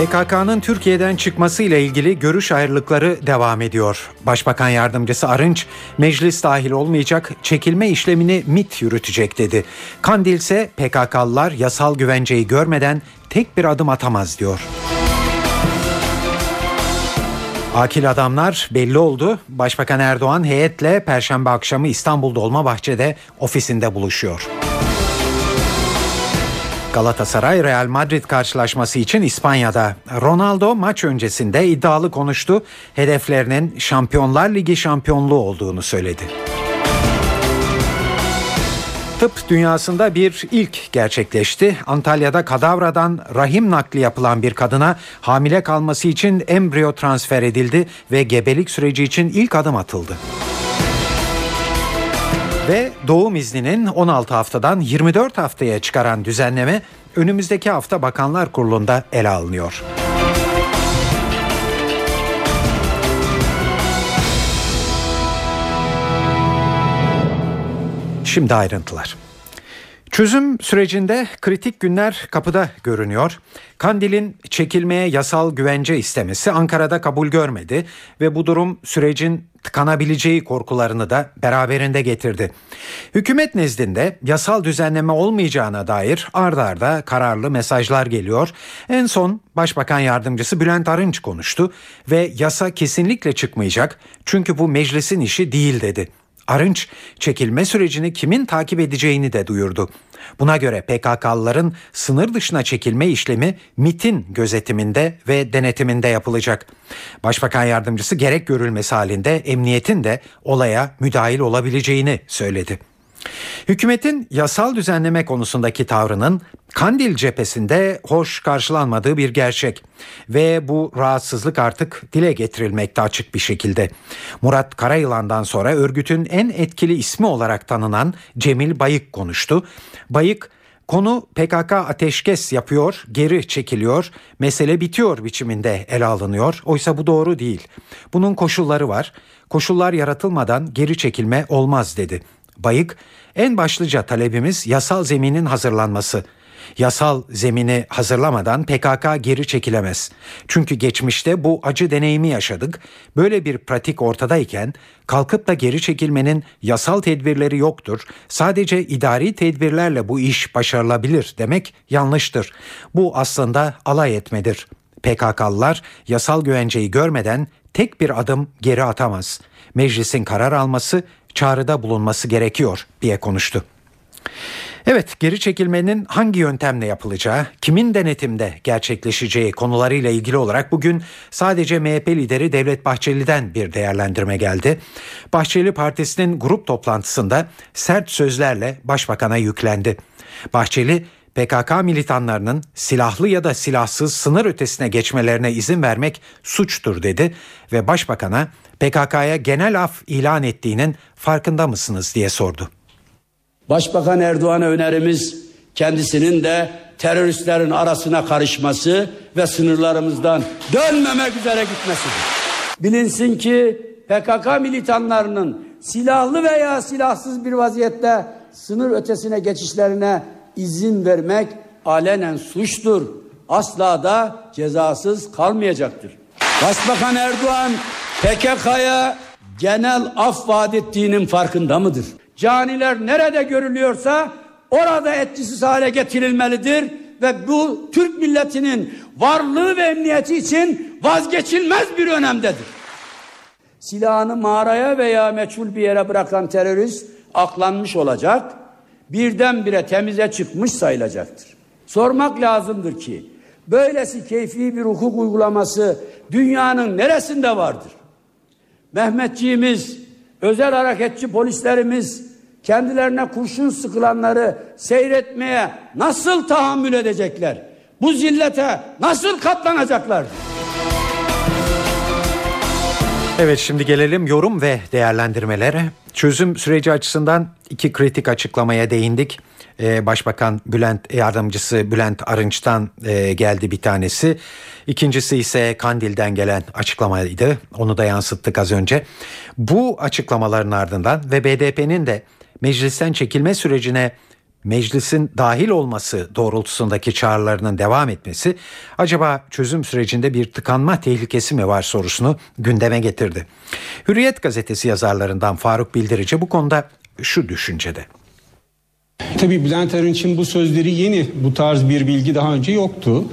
PKK'nın Türkiye'den çıkması ile ilgili görüş ayrılıkları devam ediyor. Başbakan yardımcısı Arınç, meclis dahil olmayacak çekilme işlemini MIT yürütecek dedi. Kandil ise PKK'lılar yasal güvenceyi görmeden tek bir adım atamaz diyor. Akil adamlar belli oldu. Başbakan Erdoğan heyetle Perşembe akşamı İstanbul Dolmabahçe'de ofisinde buluşuyor. Galatasaray Real Madrid karşılaşması için İspanya'da. Ronaldo maç öncesinde iddialı konuştu. Hedeflerinin Şampiyonlar Ligi şampiyonluğu olduğunu söyledi. Tıp dünyasında bir ilk gerçekleşti. Antalya'da kadavradan rahim nakli yapılan bir kadına hamile kalması için embriyo transfer edildi ve gebelik süreci için ilk adım atıldı. Ve doğum izninin 16 haftadan 24 haftaya çıkaran düzenleme önümüzdeki hafta Bakanlar Kurulu'nda ele alınıyor. Şimdi ayrıntılar. Çözüm sürecinde kritik günler kapıda görünüyor. Kandil'in çekilmeye yasal güvence istemesi Ankara'da kabul görmedi ve bu durum sürecin tıkanabileceği korkularını da beraberinde getirdi. Hükümet nezdinde yasal düzenleme olmayacağına dair ardarda arda kararlı mesajlar geliyor. En son Başbakan Yardımcısı Bülent Arınç konuştu ve yasa kesinlikle çıkmayacak çünkü bu meclisin işi değil dedi. Arınç çekilme sürecini kimin takip edeceğini de duyurdu. Buna göre PKK'lıların sınır dışına çekilme işlemi MIT'in gözetiminde ve denetiminde yapılacak. Başbakan yardımcısı gerek görülmesi halinde emniyetin de olaya müdahil olabileceğini söyledi. Hükümetin yasal düzenleme konusundaki tavrının Kandil cephesinde hoş karşılanmadığı bir gerçek ve bu rahatsızlık artık dile getirilmekte açık bir şekilde. Murat Karayılan'dan sonra örgütün en etkili ismi olarak tanınan Cemil Bayık konuştu. Bayık Konu PKK ateşkes yapıyor, geri çekiliyor, mesele bitiyor biçiminde ele alınıyor. Oysa bu doğru değil. Bunun koşulları var. Koşullar yaratılmadan geri çekilme olmaz dedi. Bayık, en başlıca talebimiz yasal zeminin hazırlanması. Yasal zemini hazırlamadan PKK geri çekilemez. Çünkü geçmişte bu acı deneyimi yaşadık. Böyle bir pratik ortadayken kalkıp da geri çekilmenin yasal tedbirleri yoktur. Sadece idari tedbirlerle bu iş başarılabilir demek yanlıştır. Bu aslında alay etmedir. PKK'lılar yasal güvenceyi görmeden tek bir adım geri atamaz. Meclisin karar alması çağrıda bulunması gerekiyor diye konuştu. Evet, geri çekilmenin hangi yöntemle yapılacağı, kimin denetimde gerçekleşeceği konularıyla ilgili olarak bugün sadece MHP lideri Devlet Bahçeli'den bir değerlendirme geldi. Bahçeli Partisi'nin grup toplantısında sert sözlerle başbakana yüklendi. Bahçeli PKK militanlarının silahlı ya da silahsız sınır ötesine geçmelerine izin vermek suçtur dedi ve başbakana PKK'ya genel af ilan ettiğinin farkında mısınız diye sordu. Başbakan Erdoğan'a önerimiz kendisinin de teröristlerin arasına karışması ve sınırlarımızdan dönmemek üzere gitmesidir. Bilinsin ki PKK militanlarının silahlı veya silahsız bir vaziyette sınır ötesine geçişlerine izin vermek alenen suçtur. Asla da cezasız kalmayacaktır. Başbakan Erdoğan PKK'ya genel af vaat ettiğinin farkında mıdır? Caniler nerede görülüyorsa orada etkisiz hale getirilmelidir ve bu Türk milletinin varlığı ve emniyeti için vazgeçilmez bir önemdedir. Silahını mağaraya veya meçhul bir yere bırakan terörist aklanmış olacak, birdenbire temize çıkmış sayılacaktır. Sormak lazımdır ki, böylesi keyfi bir hukuk uygulaması dünyanın neresinde vardır? Mehmetçiğimiz, özel hareketçi polislerimiz kendilerine kurşun sıkılanları seyretmeye nasıl tahammül edecekler? Bu zillete nasıl katlanacaklar? Evet şimdi gelelim yorum ve değerlendirmelere. Çözüm süreci açısından iki kritik açıklamaya değindik. e, Başbakan Bülent Yardımcısı Bülent Arınç'tan e, geldi bir tanesi. İkincisi ise Kandil'den gelen açıklamaydı. Onu da yansıttık az önce. Bu açıklamaların ardından ve BDP'nin de meclisten çekilme sürecine meclisin dahil olması doğrultusundaki çağrılarının devam etmesi acaba çözüm sürecinde bir tıkanma tehlikesi mi var sorusunu gündeme getirdi. Hürriyet gazetesi yazarlarından Faruk Bildirici bu konuda şu düşüncede. Tabii Bülent Arınç'ın bu sözleri yeni. Bu tarz bir bilgi daha önce yoktu.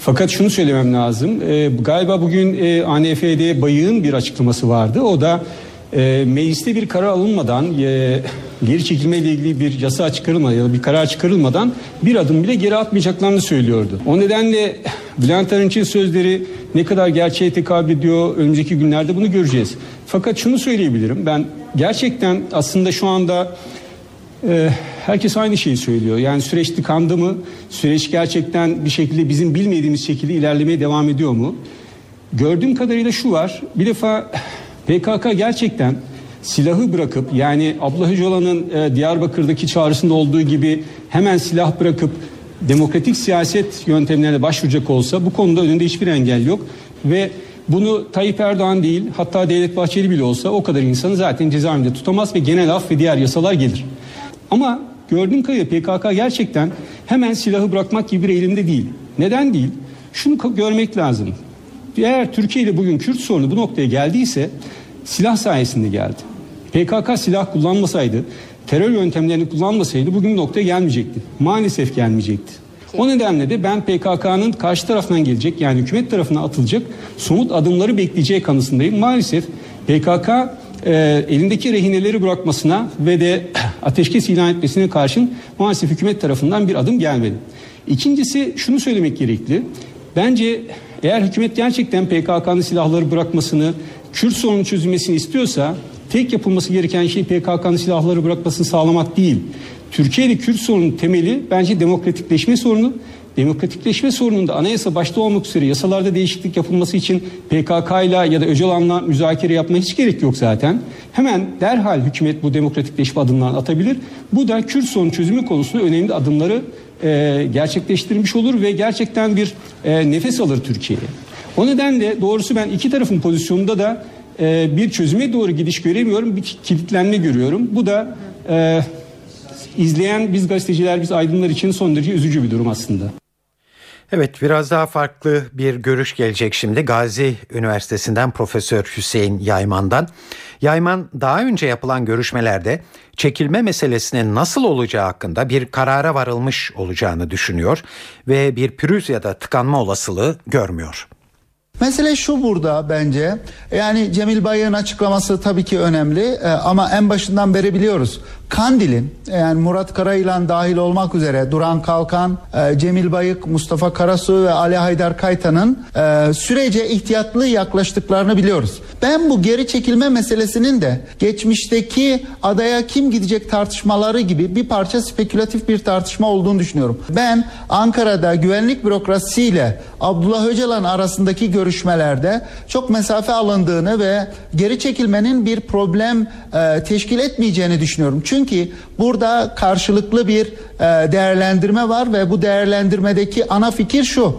Fakat şunu söylemem lazım. E, galiba bugün e, ANFD Bayık'ın bir açıklaması vardı. O da e, mecliste bir karar alınmadan e, geri çekilme ile ilgili bir yasa çıkarılmadan ya da bir karar çıkarılmadan bir adım bile geri atmayacaklarını söylüyordu. O nedenle Bülent Arınç'ın sözleri ne kadar gerçeğe tekabül ediyor önümüzdeki günlerde bunu göreceğiz. Fakat şunu söyleyebilirim ben gerçekten aslında şu anda e, herkes aynı şeyi söylüyor. Yani süreç tıkandı mı? Süreç gerçekten bir şekilde bizim bilmediğimiz şekilde ilerlemeye devam ediyor mu? Gördüğüm kadarıyla şu var. Bir defa PKK gerçekten silahı bırakıp yani Abdullah Öcalan'ın e, Diyarbakır'daki çağrısında olduğu gibi hemen silah bırakıp demokratik siyaset yöntemlerine başvuracak olsa bu konuda önünde hiçbir engel yok ve bunu Tayyip Erdoğan değil hatta Devlet Bahçeli bile olsa o kadar insanı zaten cezaevinde tutamaz ve genel af ve diğer yasalar gelir. Ama gördüğüm kadarıyla PKK gerçekten hemen silahı bırakmak gibi bir eğilimde değil. Neden değil? Şunu görmek lazım. Eğer Türkiye ile bugün Kürt sorunu bu noktaya geldiyse silah sayesinde geldi. PKK silah kullanmasaydı, terör yöntemlerini kullanmasaydı bugün noktaya gelmeyecekti. Maalesef gelmeyecekti. O nedenle de ben PKK'nın karşı taraftan gelecek yani hükümet tarafına atılacak somut adımları bekleyeceği kanısındayım. Maalesef PKK e, elindeki rehineleri bırakmasına ve de ateşkes ilan etmesine karşın maalesef hükümet tarafından bir adım gelmedi. İkincisi şunu söylemek gerekli. Bence eğer hükümet gerçekten PKK'nın silahları bırakmasını, Kürt sorunun çözülmesini istiyorsa tek yapılması gereken şey PKK'nın silahları bırakmasını sağlamak değil. Türkiye'de Kürt sorunun temeli bence demokratikleşme sorunu. Demokratikleşme sorununda anayasa başta olmak üzere yasalarda değişiklik yapılması için PKK ile ya da Öcalan'la müzakere yapma hiç gerek yok zaten. Hemen derhal hükümet bu demokratikleşme adımlarını atabilir. Bu da Kürt sorun çözümü konusunda önemli adımları e, gerçekleştirmiş olur ve gerçekten bir e, nefes alır Türkiye'ye. O nedenle doğrusu ben iki tarafın pozisyonunda da e, bir çözüme doğru gidiş göremiyorum, bir kilitlenme görüyorum. Bu da e, izleyen biz gazeteciler, biz aydınlar için son derece üzücü bir durum aslında. Evet biraz daha farklı bir görüş gelecek şimdi Gazi Üniversitesi'nden Profesör Hüseyin Yayman'dan. Yayman daha önce yapılan görüşmelerde çekilme meselesinin nasıl olacağı hakkında bir karara varılmış olacağını düşünüyor ve bir pürüz ya da tıkanma olasılığı görmüyor. Mesele şu burada bence. Yani Cemil Bayır'ın açıklaması tabii ki önemli e, ama en başından beri biliyoruz. Kandil'in yani Murat Karayılan dahil olmak üzere Duran Kalkan, e, Cemil Bayık, Mustafa Karasu ve Ali Haydar Kaytan'ın e, sürece ihtiyatlı yaklaştıklarını biliyoruz. Ben bu geri çekilme meselesinin de geçmişteki adaya kim gidecek tartışmaları gibi bir parça spekülatif bir tartışma olduğunu düşünüyorum. Ben Ankara'da güvenlik bürokrasisiyle Abdullah Öcalan arasındaki görüşmelerde çok mesafe alındığını ve geri çekilmenin bir problem e, teşkil etmeyeceğini düşünüyorum. Çünkü burada karşılıklı bir e, değerlendirme var ve bu değerlendirmedeki ana fikir şu.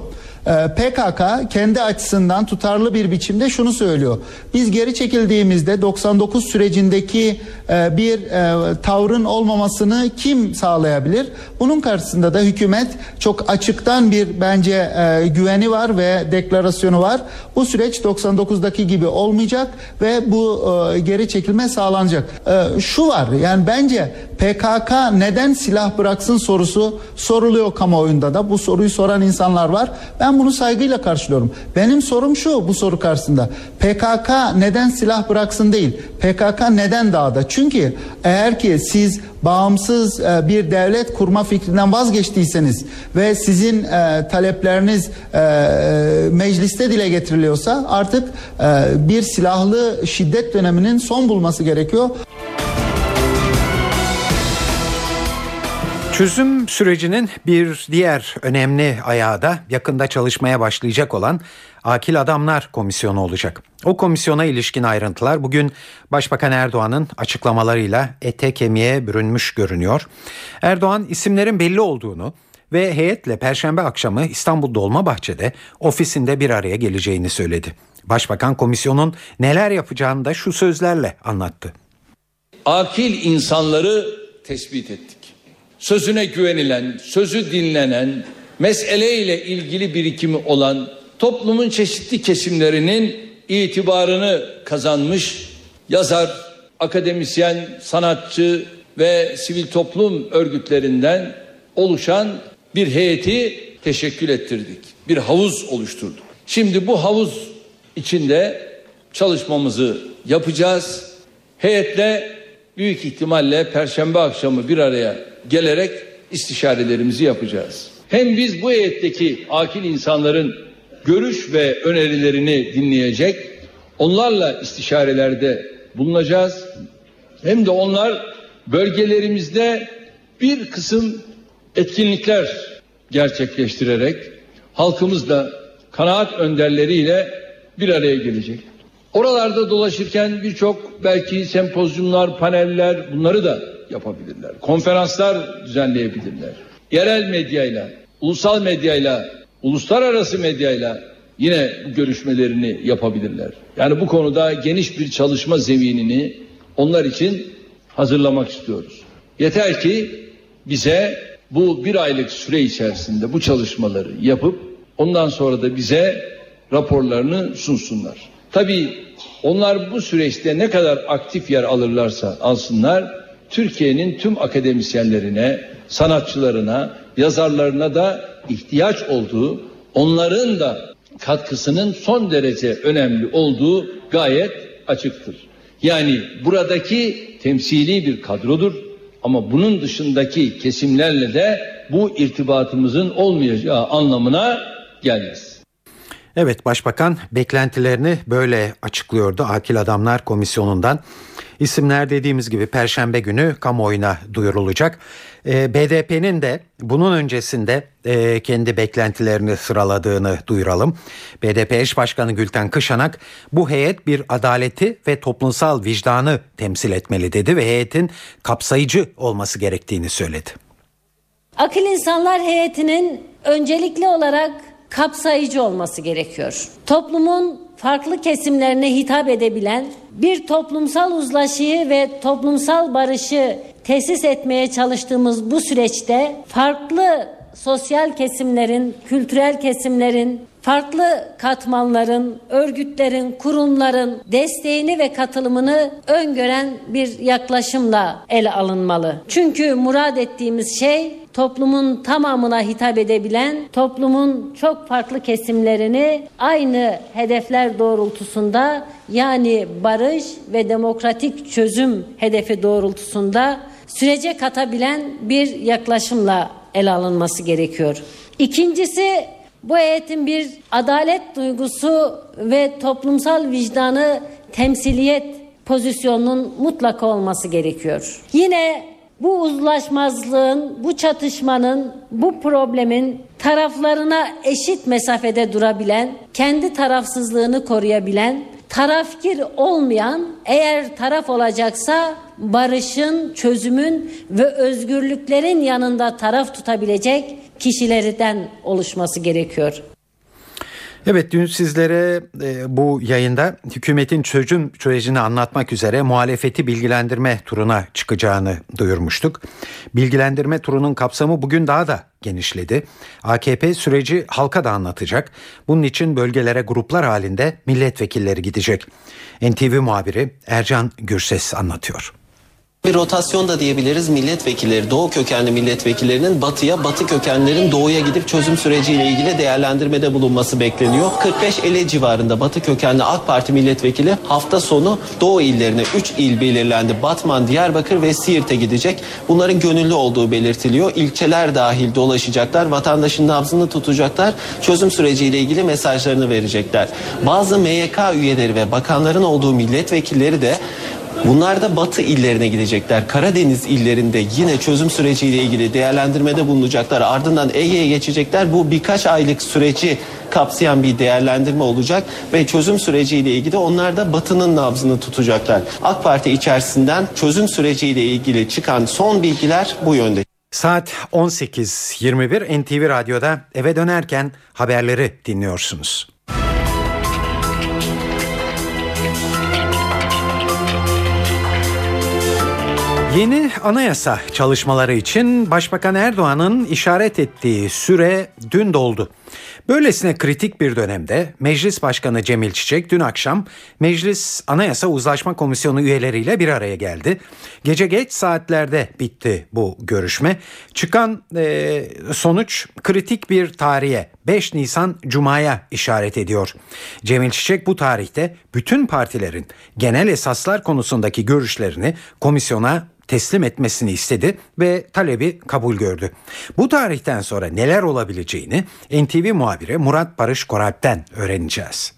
Ee, PKK kendi açısından tutarlı bir biçimde şunu söylüyor. Biz geri çekildiğimizde 99 sürecindeki e, bir e, tavrın olmamasını kim sağlayabilir? Bunun karşısında da hükümet çok açıktan bir bence e, güveni var ve deklarasyonu var. Bu süreç 99'daki gibi olmayacak ve bu geri çekilme sağlanacak. Şu var yani bence PKK neden silah bıraksın sorusu soruluyor kamuoyunda da. Bu soruyu soran insanlar var. Ben bunu saygıyla karşılıyorum. Benim sorum şu bu soru karşısında. PKK neden silah bıraksın değil. PKK neden dağda? Çünkü eğer ki siz bağımsız e, bir devlet kurma fikrinden vazgeçtiyseniz ve sizin e, talepleriniz e, mecliste dile getiriliyorsa artık bir silahlı şiddet döneminin son bulması gerekiyor. Çözüm sürecinin bir diğer önemli ayağı da yakında çalışmaya başlayacak olan Akil Adamlar Komisyonu olacak. O komisyona ilişkin ayrıntılar bugün Başbakan Erdoğan'ın açıklamalarıyla ete kemiğe bürünmüş görünüyor. Erdoğan isimlerin belli olduğunu ve heyetle perşembe akşamı İstanbul Dolmabahçe'de ofisinde bir araya geleceğini söyledi. Başbakan komisyonun neler yapacağını da şu sözlerle anlattı. Akil insanları tespit ettik. Sözüne güvenilen, sözü dinlenen, meseleyle ilgili birikimi olan toplumun çeşitli kesimlerinin itibarını kazanmış yazar, akademisyen, sanatçı ve sivil toplum örgütlerinden oluşan bir heyeti teşekkül ettirdik. Bir havuz oluşturduk. Şimdi bu havuz içinde çalışmamızı yapacağız. Heyetle büyük ihtimalle perşembe akşamı bir araya gelerek istişarelerimizi yapacağız. Hem biz bu heyetteki akil insanların görüş ve önerilerini dinleyecek, onlarla istişarelerde bulunacağız. Hem de onlar bölgelerimizde bir kısım etkinlikler gerçekleştirerek halkımızla kanaat önderleriyle bir araya gelecek. Oralarda dolaşırken birçok belki sempozyumlar, paneller bunları da yapabilirler. Konferanslar düzenleyebilirler. Yerel medyayla, ulusal medyayla, uluslararası medyayla yine görüşmelerini yapabilirler. Yani bu konuda geniş bir çalışma zeminini onlar için hazırlamak istiyoruz. Yeter ki bize bu bir aylık süre içerisinde bu çalışmaları yapıp ondan sonra da bize raporlarını sunsunlar. Tabii onlar bu süreçte ne kadar aktif yer alırlarsa alsınlar Türkiye'nin tüm akademisyenlerine, sanatçılarına, yazarlarına da ihtiyaç olduğu, onların da katkısının son derece önemli olduğu gayet açıktır. Yani buradaki temsili bir kadrodur ama bunun dışındaki kesimlerle de bu irtibatımızın olmayacağı anlamına gelmez. Evet Başbakan beklentilerini böyle açıklıyordu Akil Adamlar Komisyonu'ndan. İsimler dediğimiz gibi Perşembe günü kamuoyuna duyurulacak. Ee, BDP'nin de bunun öncesinde e, kendi beklentilerini sıraladığını duyuralım. BDP eş başkanı Gülten Kışanak bu heyet bir adaleti ve toplumsal vicdanı temsil etmeli dedi ve heyetin kapsayıcı olması gerektiğini söyledi. Akıl İnsanlar heyetinin öncelikli olarak kapsayıcı olması gerekiyor. Toplumun farklı kesimlerine hitap edebilen bir toplumsal uzlaşıyı ve toplumsal barışı tesis etmeye çalıştığımız bu süreçte farklı sosyal kesimlerin, kültürel kesimlerin, farklı katmanların, örgütlerin, kurumların desteğini ve katılımını öngören bir yaklaşımla ele alınmalı. Çünkü murad ettiğimiz şey toplumun tamamına hitap edebilen, toplumun çok farklı kesimlerini aynı hedefler doğrultusunda yani barış ve demokratik çözüm hedefi doğrultusunda sürece katabilen bir yaklaşımla ele alınması gerekiyor. İkincisi bu heyetin bir adalet duygusu ve toplumsal vicdanı temsiliyet pozisyonunun mutlaka olması gerekiyor. Yine bu uzlaşmazlığın, bu çatışmanın, bu problemin taraflarına eşit mesafede durabilen, kendi tarafsızlığını koruyabilen, tarafkir olmayan, eğer taraf olacaksa barışın, çözümün ve özgürlüklerin yanında taraf tutabilecek kişilerden oluşması gerekiyor. Evet dün sizlere e, bu yayında hükümetin çözüm sürecini anlatmak üzere muhalefeti bilgilendirme turuna çıkacağını duyurmuştuk. Bilgilendirme turunun kapsamı bugün daha da genişledi. AKP süreci halka da anlatacak. Bunun için bölgelere gruplar halinde milletvekilleri gidecek. NTV muhabiri Ercan Gürses anlatıyor. Bir rotasyon da diyebiliriz milletvekilleri, doğu kökenli milletvekillerinin batıya, batı kökenlerin doğuya gidip çözüm süreciyle ilgili değerlendirmede bulunması bekleniyor. 45-50 civarında batı kökenli AK Parti milletvekili hafta sonu doğu illerine 3 il belirlendi. Batman, Diyarbakır ve Siirt'e gidecek. Bunların gönüllü olduğu belirtiliyor. İlçeler dahil dolaşacaklar, vatandaşın nabzını tutacaklar, çözüm süreciyle ilgili mesajlarını verecekler. Bazı MYK üyeleri ve bakanların olduğu milletvekilleri de Bunlar da batı illerine gidecekler. Karadeniz illerinde yine çözüm süreciyle ilgili değerlendirmede bulunacaklar. Ardından Ege'ye geçecekler. Bu birkaç aylık süreci kapsayan bir değerlendirme olacak ve çözüm süreciyle ilgili onlar da batının nabzını tutacaklar. AK Parti içerisinden çözüm süreciyle ilgili çıkan son bilgiler bu yönde. Saat 18.21 NTV Radyo'da eve dönerken haberleri dinliyorsunuz. Yeni anayasa çalışmaları için Başbakan Erdoğan'ın işaret ettiği süre dün doldu. Böylesine kritik bir dönemde Meclis Başkanı Cemil Çiçek dün akşam Meclis Anayasa Uzlaşma Komisyonu üyeleriyle bir araya geldi. Gece geç saatlerde bitti bu görüşme. Çıkan e, sonuç kritik bir tarihe 5 Nisan Cuma'ya işaret ediyor. Cemil Çiçek bu tarihte bütün partilerin genel esaslar konusundaki görüşlerini komisyona teslim etmesini istedi ve talebi kabul gördü. Bu tarihten sonra neler olabileceğini NTV muhabiri Murat Barış Koralp'ten öğreneceğiz.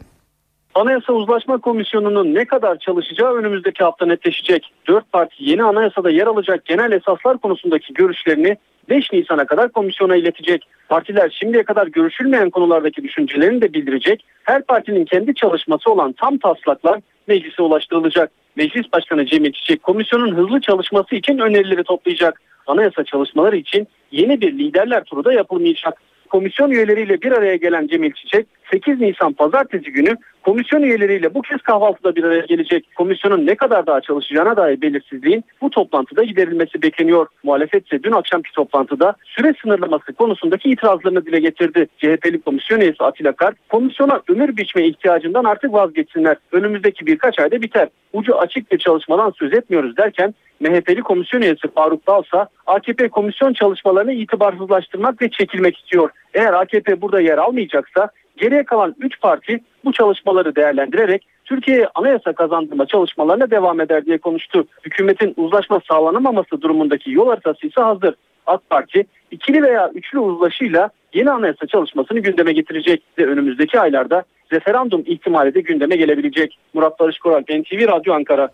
Anayasa Uzlaşma Komisyonu'nun ne kadar çalışacağı önümüzdeki hafta netleşecek. Dört parti yeni anayasada yer alacak genel esaslar konusundaki görüşlerini 5 Nisan'a kadar komisyona iletecek. Partiler şimdiye kadar görüşülmeyen konulardaki düşüncelerini de bildirecek. Her partinin kendi çalışması olan tam taslaklar meclise ulaştırılacak. Meclis Başkanı Cemil Çiçek komisyonun hızlı çalışması için önerileri toplayacak. Anayasa çalışmaları için yeni bir liderler turu da yapılmayacak. Komisyon üyeleriyle bir araya gelen Cemil Çiçek 8 Nisan pazartesi günü komisyon üyeleriyle bu kez kahvaltıda bir araya gelecek. Komisyonun ne kadar daha çalışacağına dair belirsizliğin bu toplantıda giderilmesi bekleniyor. Muhalefet ise dün akşamki toplantıda süre sınırlaması konusundaki itirazlarını dile getirdi. CHP'li komisyon üyesi Atilla Kar, komisyona ömür biçme ihtiyacından artık vazgeçsinler. Önümüzdeki birkaç ayda biter. Ucu açık bir çalışmadan söz etmiyoruz derken MHP'li komisyon üyesi Faruk Dalsa AKP komisyon çalışmalarını itibarsızlaştırmak ve çekilmek istiyor. Eğer AKP burada yer almayacaksa geriye kalan 3 parti bu çalışmaları değerlendirerek Türkiye'ye anayasa kazandırma çalışmalarına devam eder diye konuştu. Hükümetin uzlaşma sağlanamaması durumundaki yol haritası ise hazır. AK Parti ikili veya üçlü uzlaşıyla yeni anayasa çalışmasını gündeme getirecek ve önümüzdeki aylarda referandum ihtimali de gündeme gelebilecek. Murat Barış Koral, NTV Radyo Ankara.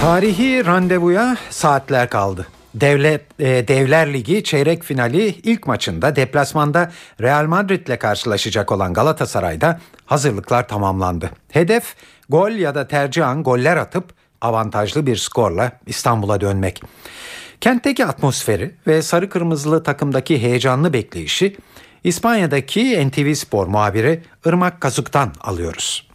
Tarihi randevuya saatler kaldı. Devlet e, Devler Ligi çeyrek finali ilk maçında deplasmanda Real Madrid'le karşılaşacak olan Galatasaray'da hazırlıklar tamamlandı. Hedef gol ya da tercihan goller atıp avantajlı bir skorla İstanbul'a dönmek. Kentteki atmosferi ve sarı kırmızılı takımdaki heyecanlı bekleyişi İspanya'daki NTV Spor muhabiri Irmak Kazuk'tan alıyoruz.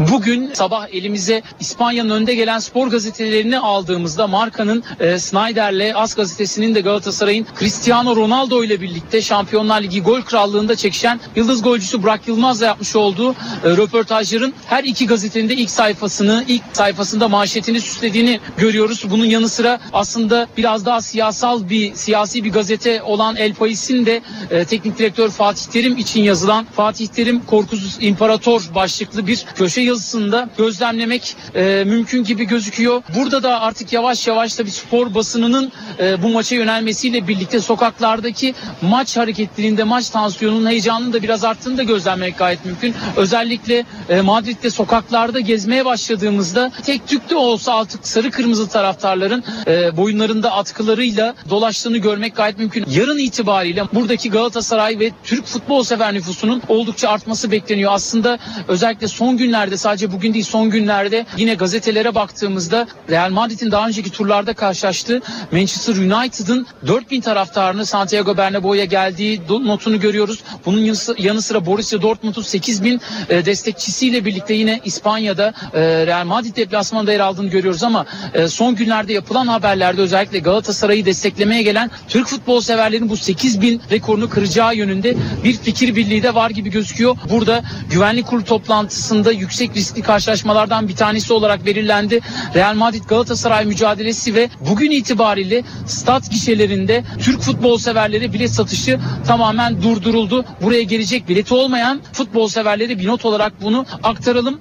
Bugün sabah elimize İspanya'nın önde gelen spor gazetelerini aldığımızda markanın e, Snyder'le As gazetesinin de Galatasaray'ın Cristiano Ronaldo ile birlikte Şampiyonlar Ligi gol krallığında çekişen yıldız golcüsü Burak Yılmaz'la yapmış olduğu e, röportajların her iki gazetenin de ilk sayfasını, ilk sayfasında manşetini süslediğini görüyoruz. Bunun yanı sıra aslında biraz daha siyasal bir siyasi bir gazete olan El País'in de e, teknik direktör Fatih Terim için yazılan Fatih Terim Korkusuz İmparator başlıklı bir köşe yazısında gözlemlemek e, mümkün gibi gözüküyor. Burada da artık yavaş yavaş da bir spor basınının e, bu maça yönelmesiyle birlikte sokaklardaki maç hareketliliğinde maç tansiyonunun heyecanının da biraz arttığını da gözlemlemek gayet mümkün. Özellikle e, Madrid'de sokaklarda gezmeye başladığımızda tek tük de olsa artık sarı kırmızı taraftarların e, boyunlarında atkılarıyla dolaştığını görmek gayet mümkün. Yarın itibariyle buradaki Galatasaray ve Türk futbol sever nüfusunun oldukça artması bekleniyor. Aslında özellikle son günlerde sadece bugün değil son günlerde yine gazetelere baktığımızda Real Madrid'in daha önceki turlarda karşılaştığı Manchester United'ın 4000 taraftarını Santiago Bernabeu'ya geldiği notunu görüyoruz. Bunun yanı sıra Borussia Dortmund'un 8000 e, destekçisiyle birlikte yine İspanya'da e, Real Madrid deplasmanında yer aldığını görüyoruz ama e, son günlerde yapılan haberlerde özellikle Galatasaray'ı desteklemeye gelen Türk futbol severlerin bu 8000 rekorunu kıracağı yönünde bir fikir birliği de var gibi gözüküyor. Burada güvenlik kurulu toplantısında yüksek riskli karşılaşmalardan bir tanesi olarak belirlendi. Real Madrid Galatasaray mücadelesi ve bugün itibariyle stat gişelerinde Türk futbol severleri bilet satışı tamamen durduruldu. Buraya gelecek bileti olmayan futbol severleri bir not olarak bunu aktaralım.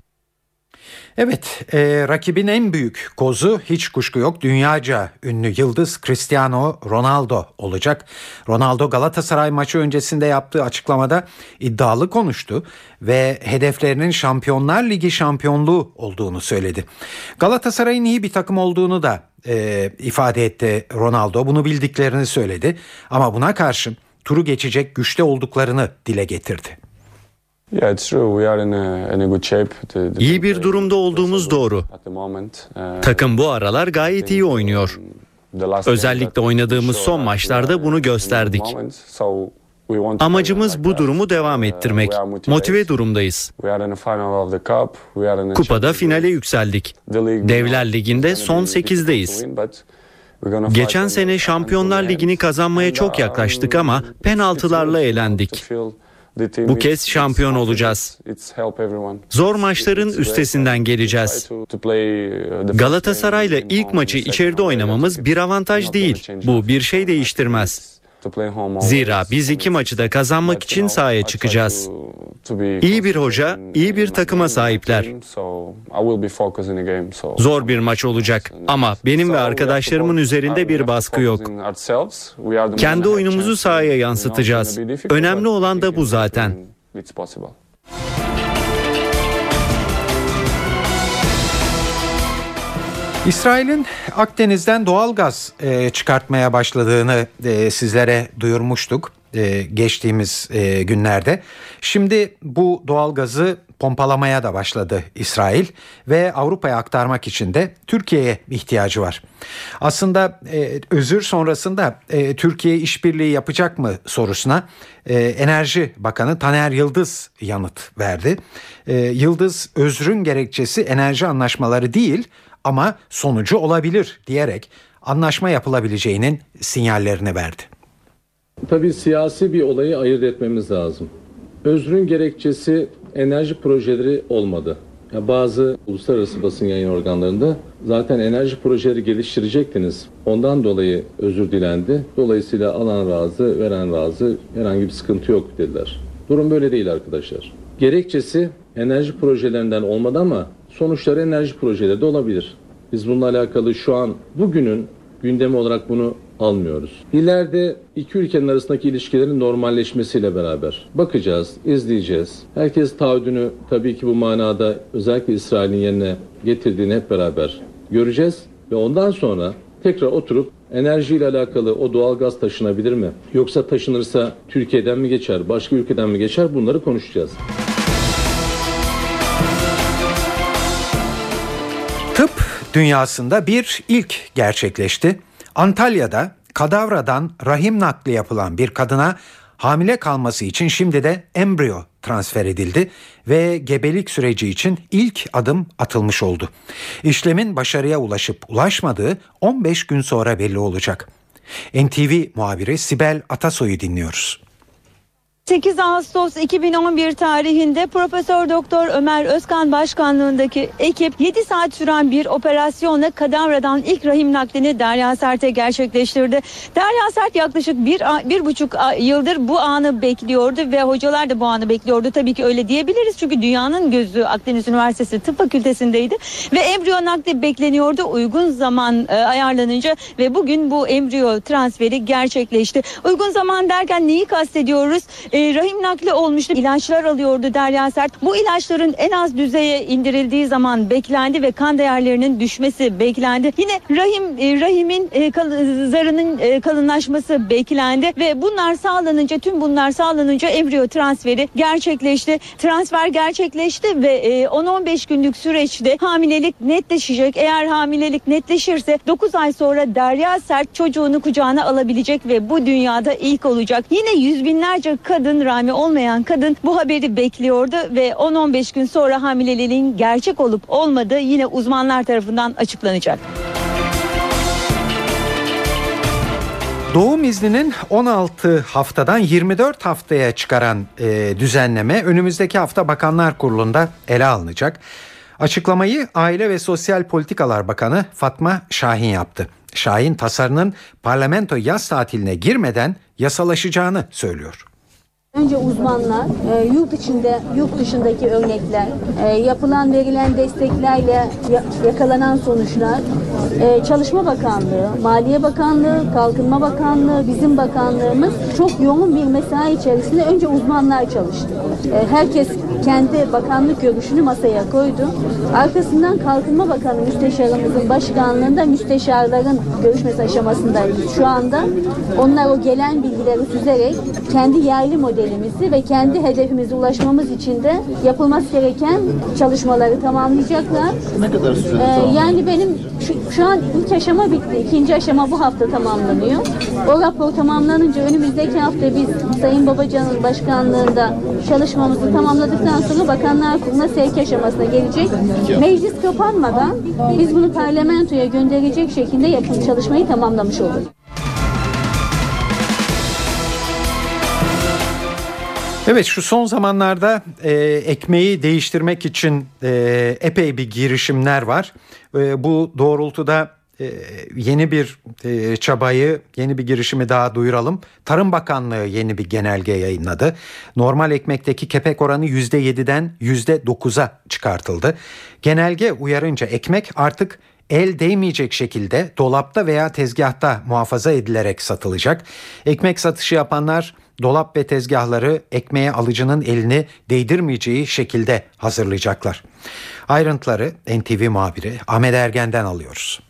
Evet, e, rakibin en büyük kozu hiç kuşku yok. Dünyaca ünlü yıldız Cristiano Ronaldo olacak. Ronaldo Galatasaray maçı öncesinde yaptığı açıklamada iddialı konuştu ve hedeflerinin Şampiyonlar Ligi şampiyonluğu olduğunu söyledi. Galatasaray'ın iyi bir takım olduğunu da e, ifade etti Ronaldo. Bunu bildiklerini söyledi ama buna karşın turu geçecek güçte olduklarını dile getirdi. İyi bir durumda olduğumuz doğru. Uh, Takım bu aralar gayet iyi oynuyor. Özellikle oynadığımız son maçlarda bunu gösterdik. Amacımız bu durumu devam ettirmek. Motive durumdayız. Kupada finale yükseldik. Devler Ligi'nde son 8'deyiz. Geçen sene Şampiyonlar Ligi'ni kazanmaya çok yaklaştık ama penaltılarla elendik. Bu kez şampiyon olacağız. Zor maçların üstesinden geleceğiz. Galatasaray'la ilk maçı içeride oynamamız bir avantaj değil. Bu bir şey değiştirmez. Zira biz iki maçı da kazanmak için sahaya çıkacağız. İyi bir hoca, iyi bir takıma sahipler. Zor bir maç olacak ama benim ve arkadaşlarımın üzerinde bir baskı yok. Kendi oyunumuzu sahaya yansıtacağız. Önemli olan da bu zaten. İsrail'in Akdeniz'den doğal gaz e, çıkartmaya başladığını e, sizlere duyurmuştuk e, geçtiğimiz e, günlerde. Şimdi bu doğal gazı pompalamaya da başladı İsrail ve Avrupa'ya aktarmak için de Türkiye'ye ihtiyacı var. Aslında e, özür sonrasında e, Türkiye işbirliği yapacak mı sorusuna e, Enerji Bakanı Taner Yıldız yanıt verdi. E, Yıldız özrün gerekçesi enerji anlaşmaları değil ama sonucu olabilir diyerek anlaşma yapılabileceğinin sinyallerini verdi. Tabii siyasi bir olayı ayırt etmemiz lazım. Özrün gerekçesi enerji projeleri olmadı. Ya bazı uluslararası basın yayın organlarında zaten enerji projeleri geliştirecektiniz. Ondan dolayı özür dilendi. Dolayısıyla alan razı, veren razı, herhangi bir sıkıntı yok dediler. Durum böyle değil arkadaşlar. Gerekçesi enerji projelerinden olmadı ama sonuçları enerji projeleri de olabilir. Biz bununla alakalı şu an bugünün gündemi olarak bunu almıyoruz. İleride iki ülkenin arasındaki ilişkilerin normalleşmesiyle beraber bakacağız, izleyeceğiz. Herkes taahhüdünü tabii ki bu manada özellikle İsrail'in yerine getirdiğini hep beraber göreceğiz ve ondan sonra tekrar oturup enerjiyle alakalı o doğal gaz taşınabilir mi? Yoksa taşınırsa Türkiye'den mi geçer, başka ülkeden mi geçer? Bunları konuşacağız. Tıp dünyasında bir ilk gerçekleşti. Antalya'da kadavradan rahim nakli yapılan bir kadına hamile kalması için şimdi de embriyo transfer edildi ve gebelik süreci için ilk adım atılmış oldu. İşlemin başarıya ulaşıp ulaşmadığı 15 gün sonra belli olacak. NTV muhabiri Sibel Atasoy'u dinliyoruz. 8 Ağustos 2011 tarihinde Profesör Doktor Ömer Özkan başkanlığındaki ekip 7 saat süren bir operasyonla kadavradan ilk rahim naklini Derya Sert'e gerçekleştirdi. Derya Sert yaklaşık bir, bir buçuk yıldır bu anı bekliyordu ve hocalar da bu anı bekliyordu. Tabii ki öyle diyebiliriz çünkü dünyanın gözü Akdeniz Üniversitesi Tıp Fakültesindeydi ve embriyo nakli bekleniyordu uygun zaman e, ayarlanınca ve bugün bu embriyo transferi gerçekleşti. Uygun zaman derken neyi kastediyoruz? E, rahim nakli olmuştu. İlaçlar alıyordu Derya Sert. Bu ilaçların en az düzeye indirildiği zaman beklendi ve kan değerlerinin düşmesi beklendi. Yine rahim e, rahimin e, kal, zarının e, kalınlaşması beklendi ve bunlar sağlanınca tüm bunlar sağlanınca embriyo transferi gerçekleşti. Transfer gerçekleşti ve e, 10-15 günlük süreçte hamilelik netleşecek. Eğer hamilelik netleşirse 9 ay sonra Derya Sert çocuğunu kucağına alabilecek ve bu dünyada ilk olacak. Yine yüz binlerce kadın kadın Rami olmayan kadın bu haberi bekliyordu ve 10-15 gün sonra hamileliğin gerçek olup olmadığı yine uzmanlar tarafından açıklanacak. Doğum izninin 16 haftadan 24 haftaya çıkaran e, düzenleme önümüzdeki hafta Bakanlar Kurulu'nda ele alınacak. Açıklamayı Aile ve Sosyal Politikalar Bakanı Fatma Şahin yaptı. Şahin tasarının parlamento yaz tatiline girmeden yasalaşacağını söylüyor. Önce uzmanlar, e, yurt içinde, yurt dışındaki örnekler, e, yapılan verilen desteklerle yakalanan sonuçlar, e, Çalışma Bakanlığı, Maliye Bakanlığı, Kalkınma Bakanlığı, bizim bakanlığımız çok yoğun bir mesai içerisinde önce uzmanlar çalıştı. Herkes kendi bakanlık görüşünü masaya koydu. Arkasından Kalkınma Bakanı Müsteşarımızın başkanlığında müsteşarların görüşmesi aşamasındayız şu anda. Onlar o gelen bilgileri süzerek kendi yerli modelimizi ve kendi hedefimize ulaşmamız için de yapılması gereken çalışmaları tamamlayacaklar. Ne kadar sürede ee, Yani benim şu, şu an ilk aşama bitti. İkinci aşama bu hafta tamamlanıyor. O rapor tamamlanınca önümüzdeki hafta biz Sayın Babacan'ın başkanlığında çalışmamızı tamamladıktan sonra Bakanlar Kurulu'na sevk aşamasına gelecek. Meclis kapanmadan biz bunu parlamentoya gönderecek şekilde yapım çalışmayı tamamlamış olduk. Evet şu son zamanlarda e, ekmeği değiştirmek için e, epey bir girişimler var. E, bu doğrultuda yeni bir e, çabayı, yeni bir girişimi daha duyuralım. Tarım Bakanlığı yeni bir genelge yayınladı. Normal ekmekteki kepek oranı %7'den %9'a çıkartıldı. Genelge uyarınca ekmek artık el değmeyecek şekilde dolapta veya tezgahta muhafaza edilerek satılacak. Ekmek satışı yapanlar dolap ve tezgahları ekmeğe alıcının elini değdirmeyeceği şekilde hazırlayacaklar. Ayrıntıları NTV muhabiri Ahmet Ergen'den alıyoruz.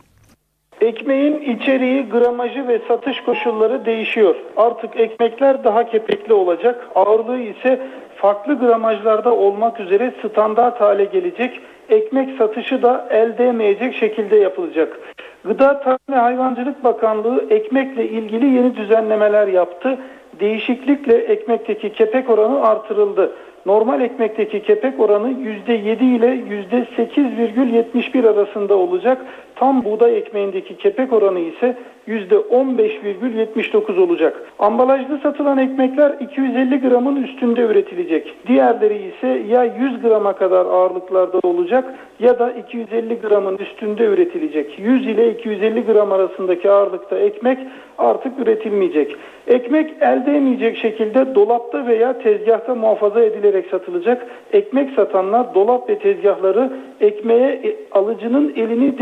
Ekmeğin içeriği, gramajı ve satış koşulları değişiyor. Artık ekmekler daha kepekli olacak. Ağırlığı ise farklı gramajlarda olmak üzere standart hale gelecek. Ekmek satışı da el değmeyecek şekilde yapılacak. Gıda Tarım ve Hayvancılık Bakanlığı ekmekle ilgili yeni düzenlemeler yaptı değişiklikle ekmekteki kepek oranı artırıldı. Normal ekmekteki kepek oranı %7 ile %8,71 arasında olacak. Tam buğday ekmeğindeki kepek oranı ise %15,79 olacak. Ambalajlı satılan ekmekler 250 gramın üstünde üretilecek. Diğerleri ise ya 100 grama kadar ağırlıklarda olacak ya da 250 gramın üstünde üretilecek. 100 ile 250 gram arasındaki ağırlıkta ekmek artık üretilmeyecek. Ekmek elde emeyecek şekilde dolapta veya tezgahta muhafaza edilerek satılacak. Ekmek satanlar dolap ve tezgahları ekmeğe e, alıcının elini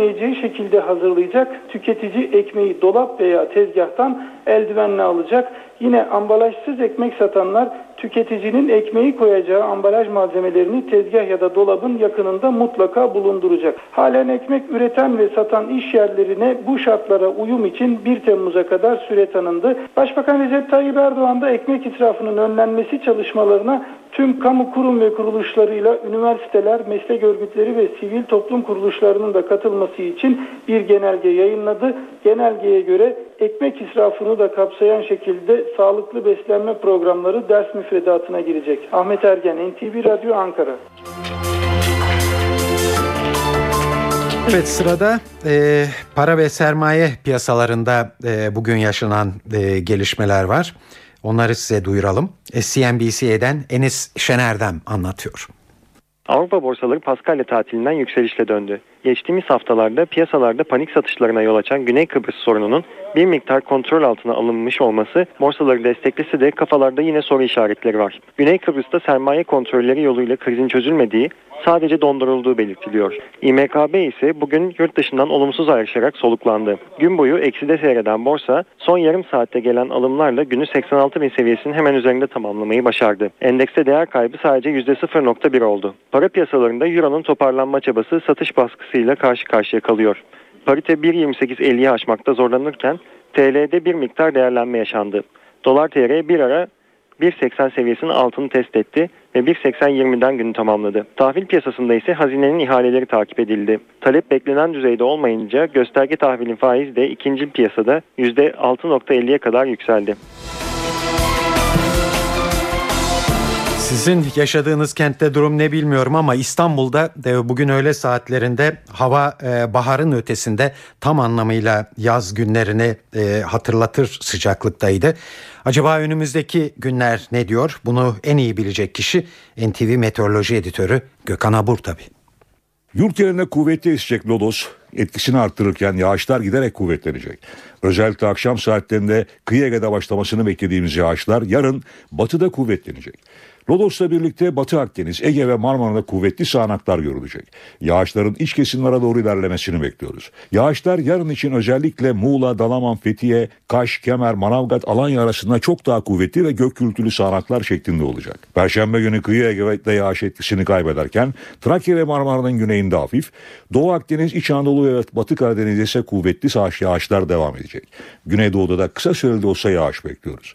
değdiremeyeceği şekilde hazırlayacak. Tüketici ekmeği dolap veya tezgahtan eldivenle alacak. Yine ambalajsız ekmek satanlar tüketicinin ekmeği koyacağı ambalaj malzemelerini tezgah ya da dolabın yakınında mutlaka bulunduracak. Halen ekmek üreten ve satan iş yerlerine bu şartlara uyum için 1 Temmuz'a kadar süre tanındı. Başbakan Recep Tayyip Erdoğan da ekmek israfının önlenmesi çalışmalarına tüm kamu kurum ve kuruluşlarıyla üniversiteler, meslek örgütleri ve sivil toplum kuruluşlarının da katılması için bir genelge yayınladı. Genelgeye göre ekmek israfını da kapsayan şekilde sağlıklı beslenme programları ders müfredatına girecek. Ahmet Ergen, NTV Radyo Ankara. Evet sırada e, para ve sermaye piyasalarında e, bugün yaşanan e, gelişmeler var. Onları size duyuralım. E, CNBC'den Enis Şener'den anlatıyor. Avrupa borsaları Paskalya tatilinden yükselişle döndü. Geçtiğimiz haftalarda piyasalarda panik satışlarına yol açan Güney Kıbrıs sorununun bir miktar kontrol altına alınmış olması borsaları desteklese de kafalarda yine soru işaretleri var. Güney Kıbrıs'ta sermaye kontrolleri yoluyla krizin çözülmediği sadece dondurulduğu belirtiliyor. İMKB ise bugün yurt dışından olumsuz ayrışarak soluklandı. Gün boyu ekside seyreden borsa son yarım saatte gelen alımlarla günü 86 bin seviyesinin hemen üzerinde tamamlamayı başardı. Endekste değer kaybı sadece %0.1 oldu. Para piyasalarında Euro'nun toparlanma çabası satış baskısıyla karşı karşıya kalıyor. Parite 1.28.50'yi aşmakta zorlanırken TL'de bir miktar değerlenme yaşandı. Dolar TL bir ara 1.80 seviyesinin altını test etti ve 1.80-20'den günü tamamladı. Tahvil piyasasında ise hazinenin ihaleleri takip edildi. Talep beklenen düzeyde olmayınca gösterge tahvilin faizi de ikinci piyasada %6.50'ye kadar yükseldi. Sizin yaşadığınız kentte durum ne bilmiyorum ama İstanbul'da bugün öğle saatlerinde hava e, baharın ötesinde tam anlamıyla yaz günlerini e, hatırlatır sıcaklıktaydı. Acaba önümüzdeki günler ne diyor? Bunu en iyi bilecek kişi NTV Meteoroloji Editörü Gökhan Abur tabi. Yurt yerine kuvvetli esecek lodos etkisini arttırırken yağışlar giderek kuvvetlenecek. Özellikle akşam saatlerinde kıyı Ege'de başlamasını beklediğimiz yağışlar yarın batıda kuvvetlenecek. Lodos'la birlikte Batı Akdeniz, Ege ve Marmara'da kuvvetli sağanaklar görülecek. Yağışların iç kesimlere doğru ilerlemesini bekliyoruz. Yağışlar yarın için özellikle Muğla, Dalaman, Fethiye, Kaş, Kemer, Manavgat, Alanya arasında çok daha kuvvetli ve gök gürültülü sağanaklar şeklinde olacak. Perşembe günü kıyı Ege'de yağış etkisini kaybederken Trakya ve Marmara'nın güneyinde hafif, Doğu Akdeniz, İç Anadolu ve Batı Karadeniz'de ise kuvvetli sağış yağışlar devam edecek. Güneydoğu'da da kısa süreli olsa yağış bekliyoruz.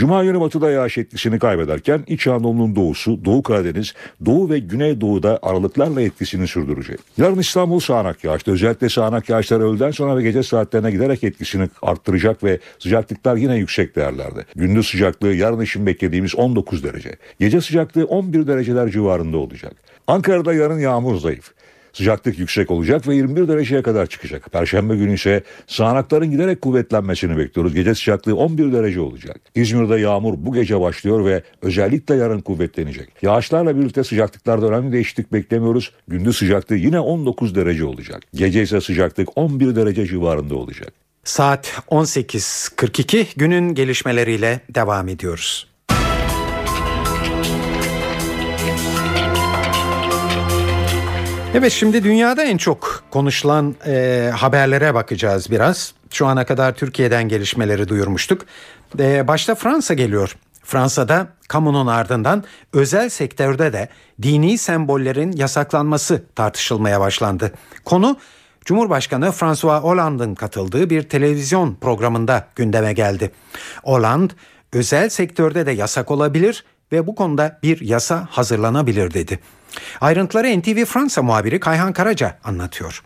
Cuma günü batıda yağış etkisini kaybederken İç Anadolu'nun doğusu, Doğu Karadeniz, Doğu ve Güneydoğu'da aralıklarla etkisini sürdürecek. Yarın İstanbul sağanak yağışta özellikle sağanak yağışlar öğleden sonra ve gece saatlerine giderek etkisini arttıracak ve sıcaklıklar yine yüksek değerlerde. Gündüz sıcaklığı yarın için beklediğimiz 19 derece. Gece sıcaklığı 11 dereceler civarında olacak. Ankara'da yarın yağmur zayıf. Sıcaklık yüksek olacak ve 21 dereceye kadar çıkacak. Perşembe günü ise sağanakların giderek kuvvetlenmesini bekliyoruz. Gece sıcaklığı 11 derece olacak. İzmir'de yağmur bu gece başlıyor ve özellikle yarın kuvvetlenecek. Yağışlarla birlikte sıcaklıklarda önemli değişiklik beklemiyoruz. Gündüz sıcaklığı yine 19 derece olacak. Gece ise sıcaklık 11 derece civarında olacak. Saat 18.42 günün gelişmeleriyle devam ediyoruz. Evet şimdi dünyada en çok konuşulan e, haberlere bakacağız biraz. Şu ana kadar Türkiye'den gelişmeleri duyurmuştuk. E, başta Fransa geliyor. Fransa'da kamunun ardından özel sektörde de dini sembollerin yasaklanması tartışılmaya başlandı. Konu Cumhurbaşkanı François Hollande'ın katıldığı bir televizyon programında gündeme geldi. Hollande özel sektörde de yasak olabilir ve bu konuda bir yasa hazırlanabilir dedi. Ayrıntıları NTV Fransa muhabiri Kayhan Karaca anlatıyor.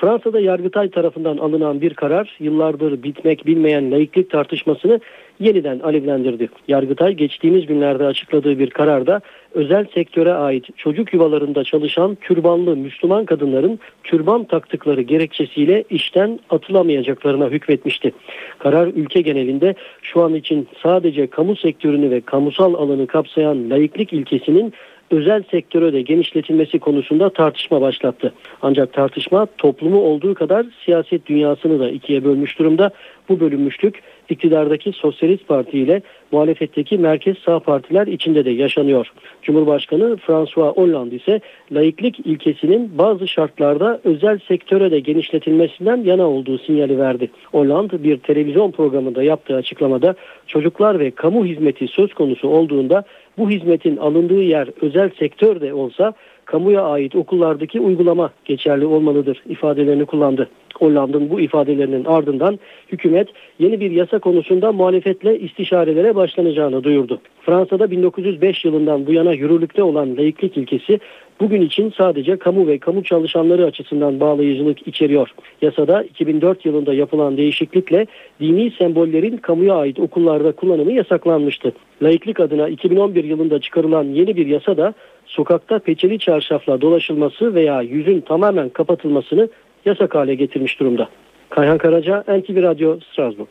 Fransa'da Yargıtay tarafından alınan bir karar yıllardır bitmek bilmeyen laiklik tartışmasını yeniden alevlendirdi. Yargıtay geçtiğimiz günlerde açıkladığı bir kararda özel sektöre ait çocuk yuvalarında çalışan türbanlı Müslüman kadınların türban taktıkları gerekçesiyle işten atılamayacaklarına hükmetmişti. Karar ülke genelinde şu an için sadece kamu sektörünü ve kamusal alanı kapsayan laiklik ilkesinin özel sektöre de genişletilmesi konusunda tartışma başlattı. Ancak tartışma toplumu olduğu kadar siyaset dünyasını da ikiye bölmüş durumda. Bu bölünmüşlük iktidardaki Sosyalist Parti ile muhalefetteki merkez sağ partiler içinde de yaşanıyor. Cumhurbaşkanı François Hollande ise laiklik ilkesinin bazı şartlarda özel sektöre de genişletilmesinden yana olduğu sinyali verdi. Hollande bir televizyon programında yaptığı açıklamada çocuklar ve kamu hizmeti söz konusu olduğunda bu hizmetin alındığı yer özel sektör de olsa kamuya ait okullardaki uygulama geçerli olmalıdır ifadelerini kullandı. Hollanda'nın bu ifadelerinin ardından hükümet yeni bir yasa konusunda muhalefetle istişarelere başlanacağını duyurdu. Fransa'da 1905 yılından bu yana yürürlükte olan laiklik ilkesi bugün için sadece kamu ve kamu çalışanları açısından bağlayıcılık içeriyor. Yasada 2004 yılında yapılan değişiklikle dini sembollerin kamuya ait okullarda kullanımı yasaklanmıştı. Laiklik adına 2011 yılında çıkarılan yeni bir yasa da sokakta peçeli çarşafla dolaşılması veya yüzün tamamen kapatılmasını yasak hale getirmiş durumda. Kayhan Karaca, NTV Radyo, Strasbourg.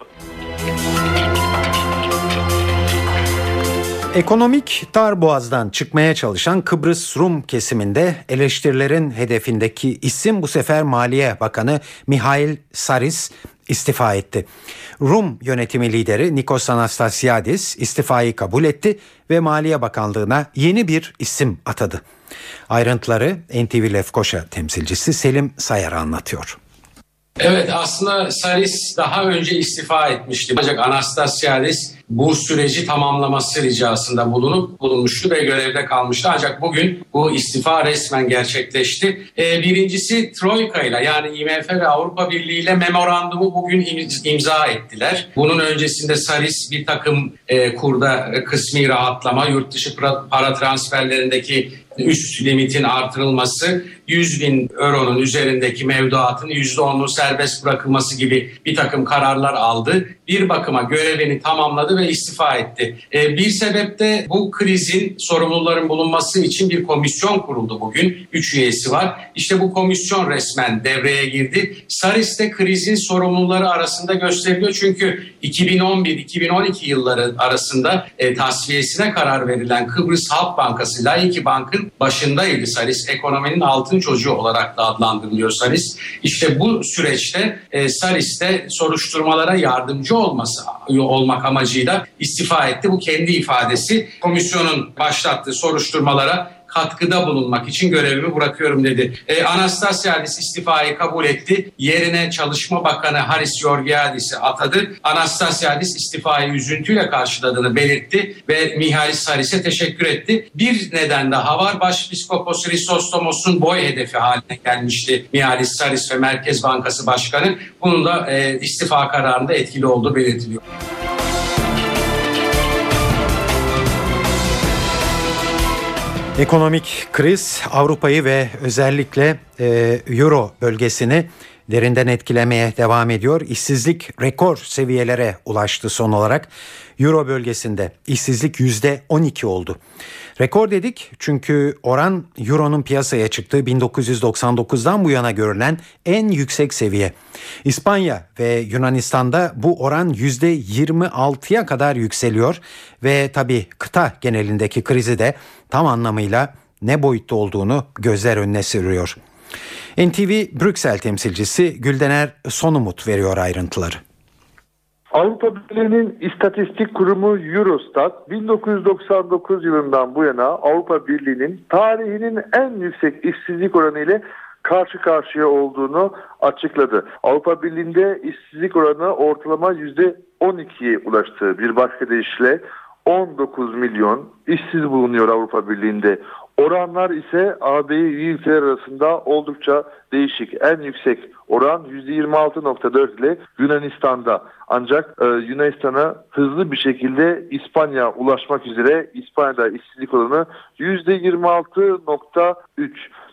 Ekonomik dar boğazdan çıkmaya çalışan Kıbrıs Rum kesiminde eleştirilerin hedefindeki isim bu sefer Maliye Bakanı Mihail Saris istifa etti. Rum yönetimi lideri Nikos Anastasiadis istifayı kabul etti ve Maliye Bakanlığı'na yeni bir isim atadı. Ayrıntıları NTV Lefkoşa temsilcisi Selim Sayar anlatıyor. Evet aslında Saris daha önce istifa etmişti. Ancak Anastasiadis bu süreci tamamlaması ricasında bulunup bulunmuştu ve görevde kalmıştı. Ancak bugün bu istifa resmen gerçekleşti. Ee, birincisi Troika ile yani IMF ve Avrupa Birliği ile memorandumu bugün imza ettiler. Bunun öncesinde Saris bir takım e, kurda kısmi rahatlama, yurt dışı para transferlerindeki üst limitin artırılması, 100 bin euronun üzerindeki mevduatın %10'un serbest bırakılması gibi bir takım kararlar aldı. Bir bakıma görevini tamamladı ve istifa etti. E, bir sebep de bu krizin sorumluların bulunması için bir komisyon kuruldu bugün. Üç üyesi var. İşte bu komisyon resmen devreye girdi. Saris de krizin sorumluları arasında gösteriliyor. Çünkü 2011-2012 yılları arasında e, tasfiyesine karar verilen Kıbrıs Halk Bankası Laiki Bank'ın başındaydı Saris. Ekonominin altın çocuğu olarak da adlandırılıyor Saris. İşte bu süreçte e, Saris'te soruşturmalara yardımcı olması olmak amacıyla istifa etti. Bu kendi ifadesi. Komisyonun başlattığı soruşturmalara katkıda bulunmak için görevimi bırakıyorum dedi. E, Anastasiadis istifayı kabul etti. Yerine Çalışma Bakanı Haris Georgiadis'i atadı. Anastasiadis istifayı üzüntüyle karşıladığını belirtti ve Mihalis Haris'e teşekkür etti. Bir neden daha var. Başpiskopos Chrysostomos'un boy hedefi haline gelmişti Mihalis Haris ve Merkez Bankası Başkanı. Bunun da e, istifa kararında etkili olduğu belirtiliyor. Ekonomik kriz Avrupa'yı ve özellikle e, Euro bölgesini derinden etkilemeye devam ediyor. İşsizlik rekor seviyelere ulaştı son olarak. Euro bölgesinde işsizlik yüzde 12 oldu. Rekor dedik çünkü oran Euro'nun piyasaya çıktığı 1999'dan bu yana görülen en yüksek seviye. İspanya ve Yunanistan'da bu oran yüzde 26'ya kadar yükseliyor ve tabi kıta genelindeki krizi de tam anlamıyla ne boyutta olduğunu gözler önüne sürüyor. NTV Brüksel temsilcisi Güldener Sonumut veriyor ayrıntıları. Avrupa Birliği'nin istatistik kurumu Eurostat 1999 yılından bu yana Avrupa Birliği'nin tarihinin en yüksek işsizlik oranı ile karşı karşıya olduğunu açıkladı. Avrupa Birliği'nde işsizlik oranı ortalama %12'ye ulaştı. Bir başka deyişle 19 milyon işsiz bulunuyor Avrupa Birliği'nde. Oranlar ise AB üye ülkeler arasında oldukça değişik. En yüksek oran %26.4 ile Yunanistan'da. Ancak e, Yunanistan'a hızlı bir şekilde İspanya ulaşmak üzere İspanya'da işsizlik oranı %26.3.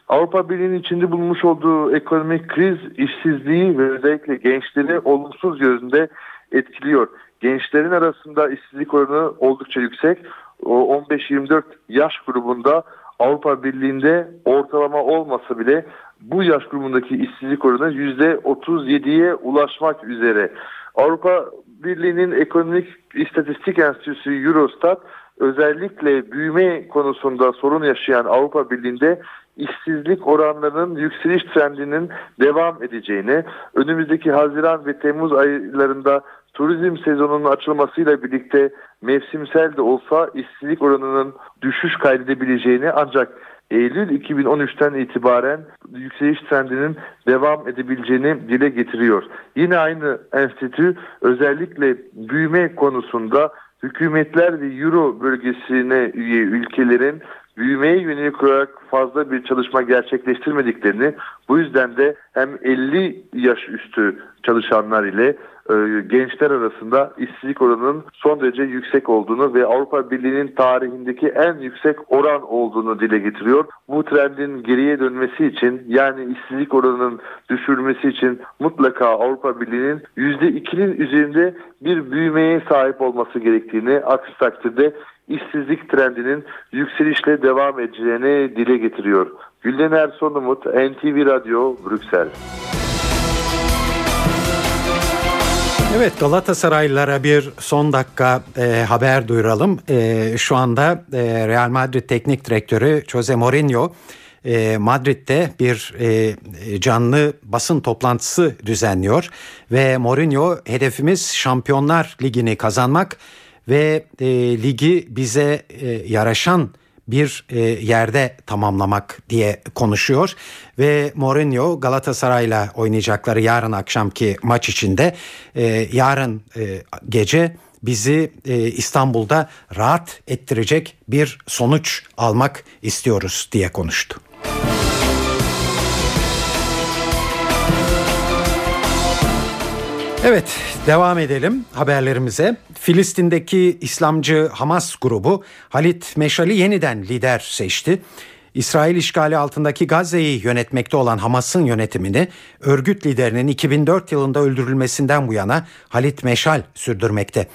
Avrupa Birliği'nin içinde bulunmuş olduğu ekonomik kriz işsizliği ve özellikle gençleri olumsuz yönde etkiliyor. Gençlerin arasında işsizlik oranı oldukça yüksek. 15-24 yaş grubunda Avrupa Birliği'nde ortalama olmasa bile bu yaş grubundaki işsizlik oranı %37'ye ulaşmak üzere. Avrupa Birliği'nin Ekonomik İstatistik Enstitüsü Eurostat özellikle büyüme konusunda sorun yaşayan Avrupa Birliği'nde işsizlik oranlarının yükseliş trendinin devam edeceğini, önümüzdeki Haziran ve Temmuz aylarında turizm sezonunun açılmasıyla birlikte mevsimsel de olsa işsizlik oranının düşüş kaydedebileceğini ancak Eylül 2013'ten itibaren yükseliş trendinin devam edebileceğini dile getiriyor. Yine aynı enstitü özellikle büyüme konusunda hükümetler ve Euro bölgesine üye ülkelerin büyümeye yönelik olarak fazla bir çalışma gerçekleştirmediklerini bu yüzden de hem 50 yaş üstü çalışanlar ile gençler arasında işsizlik oranının son derece yüksek olduğunu ve Avrupa Birliği'nin tarihindeki en yüksek oran olduğunu dile getiriyor. Bu trendin geriye dönmesi için yani işsizlik oranının düşürülmesi için mutlaka Avrupa Birliği'nin %2'nin üzerinde bir büyümeye sahip olması gerektiğini aksi takdirde işsizlik trendinin yükselişle devam edeceğini dile getiriyor. Gülden Erson Umut, NTV Radyo, Brüksel. Evet Galatasaraylılara bir son dakika e, haber duyuralım. E, şu anda e, Real Madrid Teknik Direktörü Jose Mourinho e, Madrid'de bir e, canlı basın toplantısı düzenliyor ve Mourinho hedefimiz Şampiyonlar Ligi'ni kazanmak ve e, ligi bize e, yaraşan bir e, yerde tamamlamak diye konuşuyor ve Mourinho Galatasaray'la oynayacakları yarın akşamki maç içinde e, yarın e, gece bizi e, İstanbul'da rahat ettirecek bir sonuç almak istiyoruz diye konuştu. Evet devam edelim haberlerimize. Filistin'deki İslamcı Hamas grubu Halit Meşal'i yeniden lider seçti. İsrail işgali altındaki Gazze'yi yönetmekte olan Hamas'ın yönetimini örgüt liderinin 2004 yılında öldürülmesinden bu yana Halit Meşal sürdürmekte.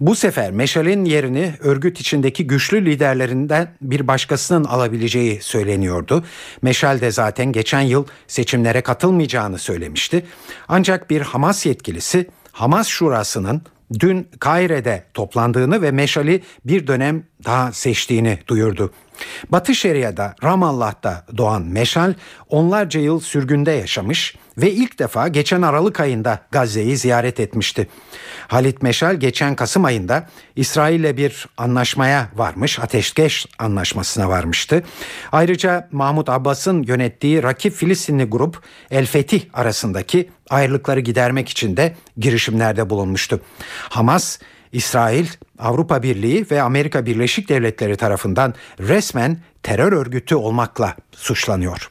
Bu sefer Meşal'in yerini örgüt içindeki güçlü liderlerinden bir başkasının alabileceği söyleniyordu. Meşal de zaten geçen yıl seçimlere katılmayacağını söylemişti. Ancak bir Hamas yetkilisi Hamas Şurası'nın dün Kaire'de toplandığını ve Meşal'i bir dönem daha seçtiğini duyurdu. Batı Şeria'da Ramallah'ta doğan Meşal onlarca yıl sürgünde yaşamış ve ilk defa geçen Aralık ayında Gazze'yi ziyaret etmişti. Halit Meşal geçen Kasım ayında İsrail'le bir anlaşmaya varmış, ateşkes anlaşmasına varmıştı. Ayrıca Mahmut Abbas'ın yönettiği rakip Filistinli grup El Fetih arasındaki ayrılıkları gidermek için de girişimlerde bulunmuştu. Hamas İsrail, Avrupa Birliği ve Amerika Birleşik Devletleri tarafından resmen terör örgütü olmakla suçlanıyor.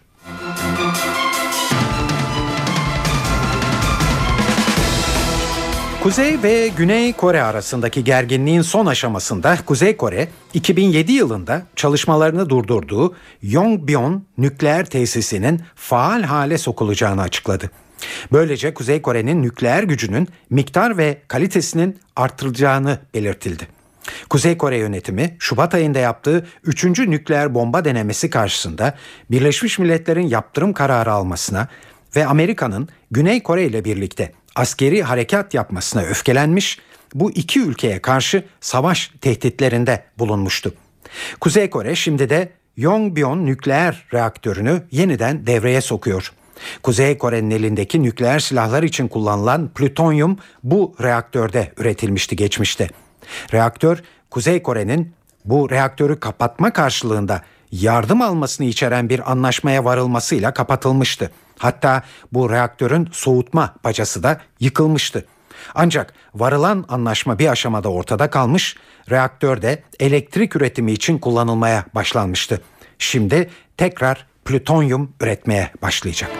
Kuzey ve Güney Kore arasındaki gerginliğin son aşamasında Kuzey Kore 2007 yılında çalışmalarını durdurduğu Yongbyon nükleer tesisinin faal hale sokulacağını açıkladı. Böylece Kuzey Kore'nin nükleer gücünün miktar ve kalitesinin artırılacağını belirtildi. Kuzey Kore yönetimi Şubat ayında yaptığı 3. nükleer bomba denemesi karşısında Birleşmiş Milletler'in yaptırım kararı almasına ve Amerika'nın Güney Kore ile birlikte askeri harekat yapmasına öfkelenmiş, bu iki ülkeye karşı savaş tehditlerinde bulunmuştu. Kuzey Kore şimdi de Yongbyon nükleer reaktörünü yeniden devreye sokuyor. Kuzey Kore'nin elindeki nükleer silahlar için kullanılan plütonyum bu reaktörde üretilmişti geçmişte. Reaktör Kuzey Kore'nin bu reaktörü kapatma karşılığında yardım almasını içeren bir anlaşmaya varılmasıyla kapatılmıştı. Hatta bu reaktörün soğutma bacası da yıkılmıştı. Ancak varılan anlaşma bir aşamada ortada kalmış, reaktör de elektrik üretimi için kullanılmaya başlanmıştı. Şimdi tekrar plütonyum üretmeye başlayacak.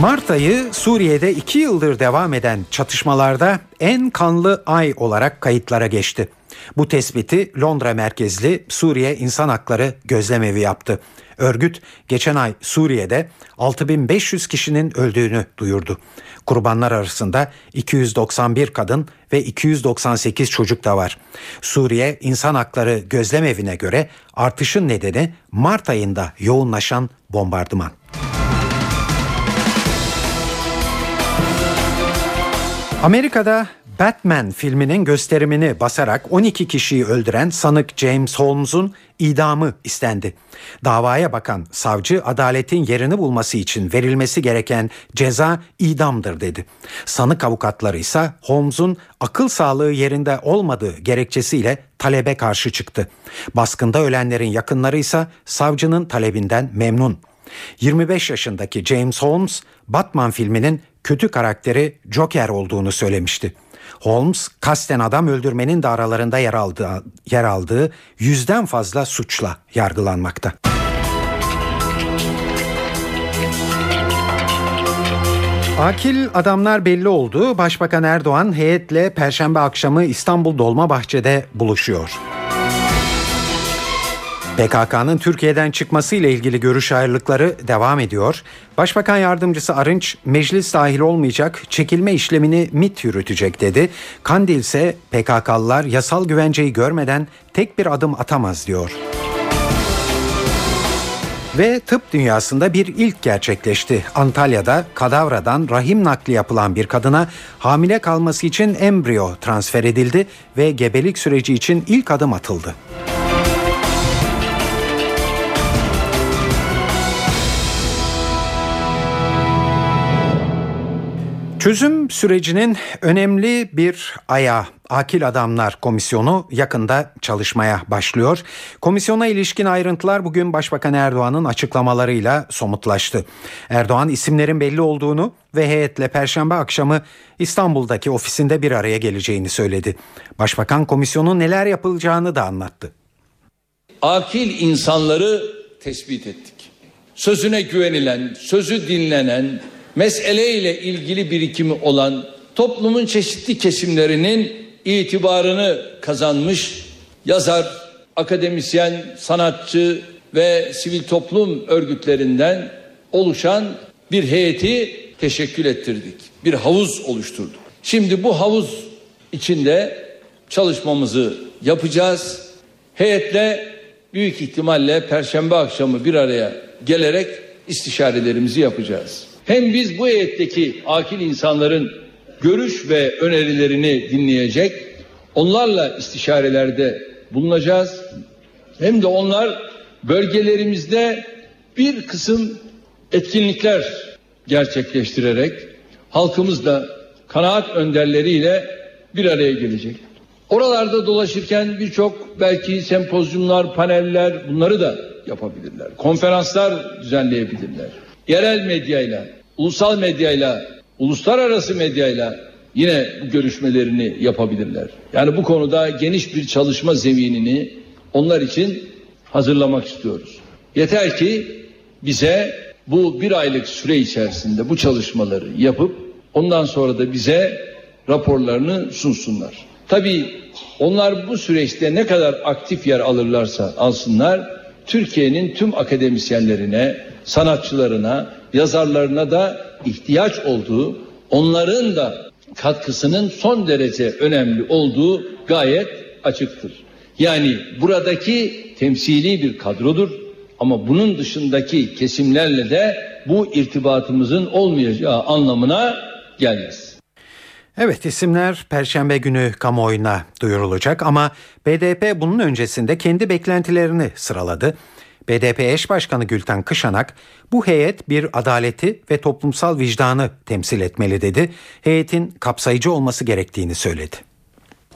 Mart ayı Suriye'de iki yıldır devam eden çatışmalarda en kanlı ay olarak kayıtlara geçti. Bu tespiti Londra merkezli Suriye İnsan Hakları Gözlemevi yaptı. Örgüt geçen ay Suriye'de 6500 kişinin öldüğünü duyurdu. Kurbanlar arasında 291 kadın ve 298 çocuk da var. Suriye İnsan Hakları Gözlemevine göre artışın nedeni Mart ayında yoğunlaşan bombardıman. Amerika'da Batman filminin gösterimini basarak 12 kişiyi öldüren sanık James Holmes'un idamı istendi. Davaya bakan savcı adaletin yerini bulması için verilmesi gereken ceza idamdır dedi. Sanık avukatları ise Holmes'un akıl sağlığı yerinde olmadığı gerekçesiyle talebe karşı çıktı. Baskında ölenlerin yakınları ise savcının talebinden memnun. 25 yaşındaki James Holmes Batman filminin kötü karakteri Joker olduğunu söylemişti. Holmes kasten adam öldürmenin de aralarında yer aldığı, yer aldığı yüzden fazla suçla yargılanmakta. Akil adamlar belli oldu. Başbakan Erdoğan heyetle Perşembe akşamı İstanbul Dolmabahçe'de buluşuyor. PKK'nın Türkiye'den çıkması ile ilgili görüş ayrılıkları devam ediyor. Başbakan yardımcısı Arınç meclis dahil olmayacak çekilme işlemini MIT yürütecek dedi. Kandil ise PKK'lılar yasal güvenceyi görmeden tek bir adım atamaz diyor. Ve tıp dünyasında bir ilk gerçekleşti. Antalya'da kadavradan rahim nakli yapılan bir kadına hamile kalması için embriyo transfer edildi ve gebelik süreci için ilk adım atıldı. Çözüm sürecinin önemli bir ayağı Akil Adamlar Komisyonu yakında çalışmaya başlıyor. Komisyona ilişkin ayrıntılar bugün Başbakan Erdoğan'ın açıklamalarıyla somutlaştı. Erdoğan isimlerin belli olduğunu ve heyetle perşembe akşamı İstanbul'daki ofisinde bir araya geleceğini söyledi. Başbakan komisyonun neler yapılacağını da anlattı. Akil insanları tespit ettik. Sözüne güvenilen, sözü dinlenen, meseleyle ilgili birikimi olan toplumun çeşitli kesimlerinin itibarını kazanmış yazar, akademisyen, sanatçı ve sivil toplum örgütlerinden oluşan bir heyeti teşekkül ettirdik. Bir havuz oluşturduk. Şimdi bu havuz içinde çalışmamızı yapacağız. Heyetle büyük ihtimalle perşembe akşamı bir araya gelerek istişarelerimizi yapacağız. Hem biz bu heyetteki akil insanların görüş ve önerilerini dinleyecek, onlarla istişarelerde bulunacağız. Hem de onlar bölgelerimizde bir kısım etkinlikler gerçekleştirerek halkımızla kanaat önderleriyle bir araya gelecek. Oralarda dolaşırken birçok belki sempozyumlar, paneller bunları da yapabilirler. Konferanslar düzenleyebilirler. Yerel medyayla, ulusal medyayla, uluslararası medyayla yine bu görüşmelerini yapabilirler. Yani bu konuda geniş bir çalışma zeminini onlar için hazırlamak istiyoruz. Yeter ki bize bu bir aylık süre içerisinde bu çalışmaları yapıp ondan sonra da bize raporlarını sunsunlar. Tabii onlar bu süreçte ne kadar aktif yer alırlarsa alsınlar Türkiye'nin tüm akademisyenlerine, sanatçılarına, yazarlarına da ihtiyaç olduğu, onların da katkısının son derece önemli olduğu gayet açıktır. Yani buradaki temsili bir kadrodur ama bunun dışındaki kesimlerle de bu irtibatımızın olmayacağı anlamına gelmez. Evet isimler Perşembe günü kamuoyuna duyurulacak ama BDP bunun öncesinde kendi beklentilerini sıraladı. BDP eş başkanı Gülten Kışanak bu heyet bir adaleti ve toplumsal vicdanı temsil etmeli dedi. Heyetin kapsayıcı olması gerektiğini söyledi.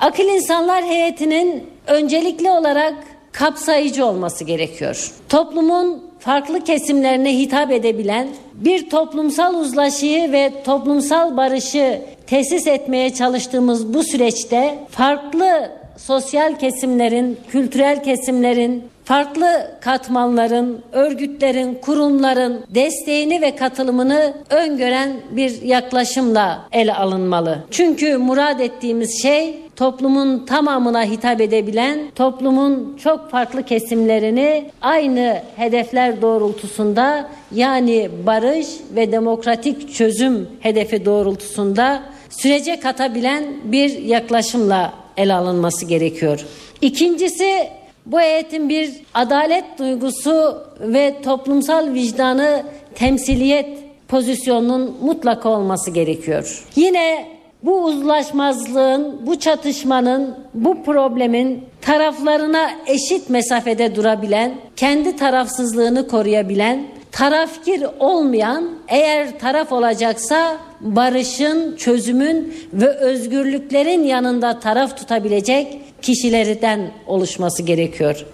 Akıl İnsanlar Heyeti'nin öncelikli olarak kapsayıcı olması gerekiyor. Toplumun farklı kesimlerine hitap edebilen bir toplumsal uzlaşıyı ve toplumsal barışı tesis etmeye çalıştığımız bu süreçte farklı sosyal kesimlerin, kültürel kesimlerin, farklı katmanların, örgütlerin, kurumların desteğini ve katılımını öngören bir yaklaşımla ele alınmalı. Çünkü murad ettiğimiz şey toplumun tamamına hitap edebilen, toplumun çok farklı kesimlerini aynı hedefler doğrultusunda yani barış ve demokratik çözüm hedefi doğrultusunda sürece katabilen bir yaklaşımla ele alınması gerekiyor. İkincisi bu heyetin bir adalet duygusu ve toplumsal vicdanı temsiliyet pozisyonunun mutlaka olması gerekiyor. Yine bu uzlaşmazlığın, bu çatışmanın, bu problemin taraflarına eşit mesafede durabilen, kendi tarafsızlığını koruyabilen, tarafkir olmayan, eğer taraf olacaksa barışın, çözümün ve özgürlüklerin yanında taraf tutabilecek kişilerden oluşması gerekiyor.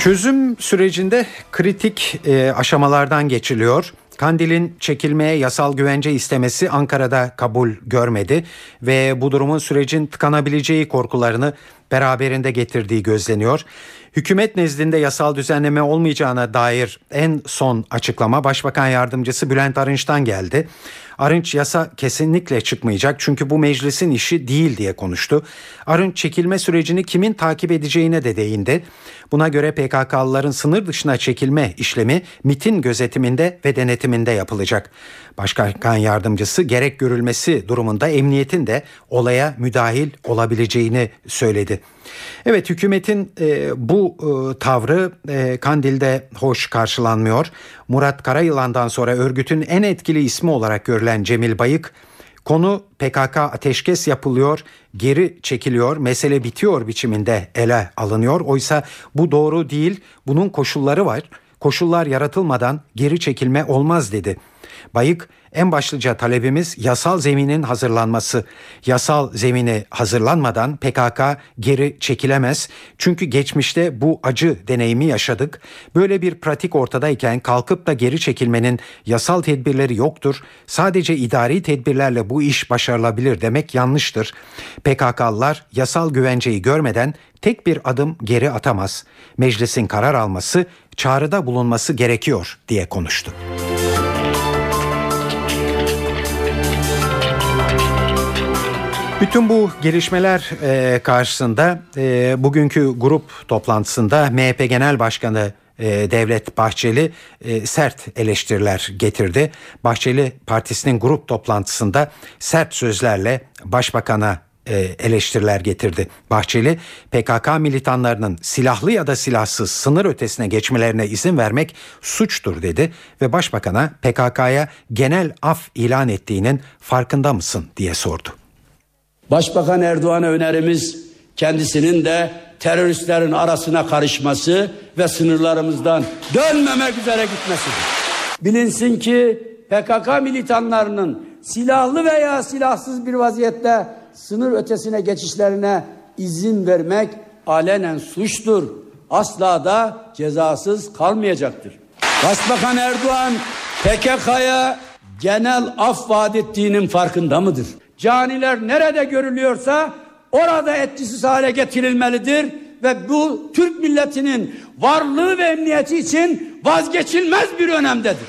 Çözüm sürecinde kritik e, aşamalardan geçiliyor. Kandil'in çekilmeye yasal güvence istemesi Ankara'da kabul görmedi ve bu durumun sürecin tıkanabileceği korkularını beraberinde getirdiği gözleniyor. Hükümet nezdinde yasal düzenleme olmayacağına dair en son açıklama Başbakan Yardımcısı Bülent Arınç'tan geldi. Arınç yasa kesinlikle çıkmayacak çünkü bu meclisin işi değil diye konuştu. Arınç çekilme sürecini kimin takip edeceğine de değindi. Buna göre PKK'lıların sınır dışına çekilme işlemi MIT'in gözetiminde ve denetiminde yapılacak. Başbakan yardımcısı gerek görülmesi durumunda emniyetin de olaya müdahil olabileceğini söyledi. Evet hükümetin e, bu e, tavrı e, Kandil'de hoş karşılanmıyor. Murat Karayılan'dan sonra örgütün en etkili ismi olarak görülen Cemil Bayık Konu PKK ateşkes yapılıyor, geri çekiliyor, mesele bitiyor biçiminde ele alınıyor. Oysa bu doğru değil, bunun koşulları var. Koşullar yaratılmadan geri çekilme olmaz dedi. Bayık en başlıca talebimiz yasal zeminin hazırlanması. Yasal zemini hazırlanmadan PKK geri çekilemez. Çünkü geçmişte bu acı deneyimi yaşadık. Böyle bir pratik ortadayken kalkıp da geri çekilmenin yasal tedbirleri yoktur. Sadece idari tedbirlerle bu iş başarılabilir demek yanlıştır. PKK'lılar yasal güvenceyi görmeden tek bir adım geri atamaz. Meclisin karar alması, çağrıda bulunması gerekiyor diye konuştu. Bütün bu gelişmeler e, karşısında e, bugünkü grup toplantısında MHP Genel Başkanı e, Devlet Bahçeli sert eleştiriler getirdi. Bahçeli partisinin grup toplantısında sert sözlerle başbakana eleştiriler getirdi. Bahçeli PKK militanlarının silahlı ya da silahsız sınır ötesine geçmelerine izin vermek suçtur dedi ve başbakana PKK'ya genel af ilan ettiğinin farkında mısın diye sordu. Başbakan Erdoğan'a önerimiz kendisinin de teröristlerin arasına karışması ve sınırlarımızdan dönmemek üzere gitmesidir. Bilinsin ki PKK militanlarının silahlı veya silahsız bir vaziyette sınır ötesine geçişlerine izin vermek alenen suçtur. Asla da cezasız kalmayacaktır. Başbakan Erdoğan PKK'ya genel af vaat ettiğinin farkında mıdır? Caniler nerede görülüyorsa orada etkisiz hale getirilmelidir ve bu Türk milletinin varlığı ve emniyeti için vazgeçilmez bir önemdedir.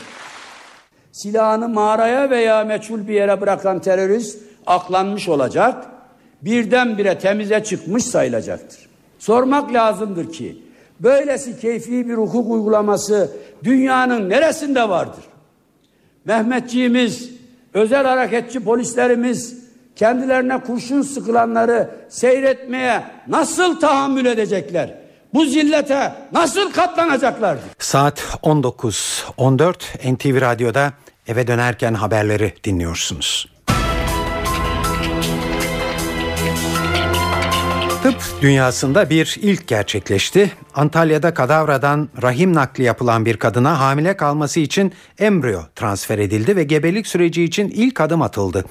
Silahını mağaraya veya meçhul bir yere bırakan terörist aklanmış olacak, birdenbire temize çıkmış sayılacaktır. Sormak lazımdır ki, böylesi keyfi bir hukuk uygulaması dünyanın neresinde vardır? Mehmetçiğimiz, özel hareketçi polislerimiz kendilerine kurşun sıkılanları seyretmeye nasıl tahammül edecekler? Bu zillete nasıl katlanacaklardır? Saat 19.14 NTV Radyo'da eve dönerken haberleri dinliyorsunuz. Dünyasında bir ilk gerçekleşti. Antalya'da kadavradan rahim nakli yapılan bir kadına hamile kalması için embriyo transfer edildi ve gebelik süreci için ilk adım atıldı.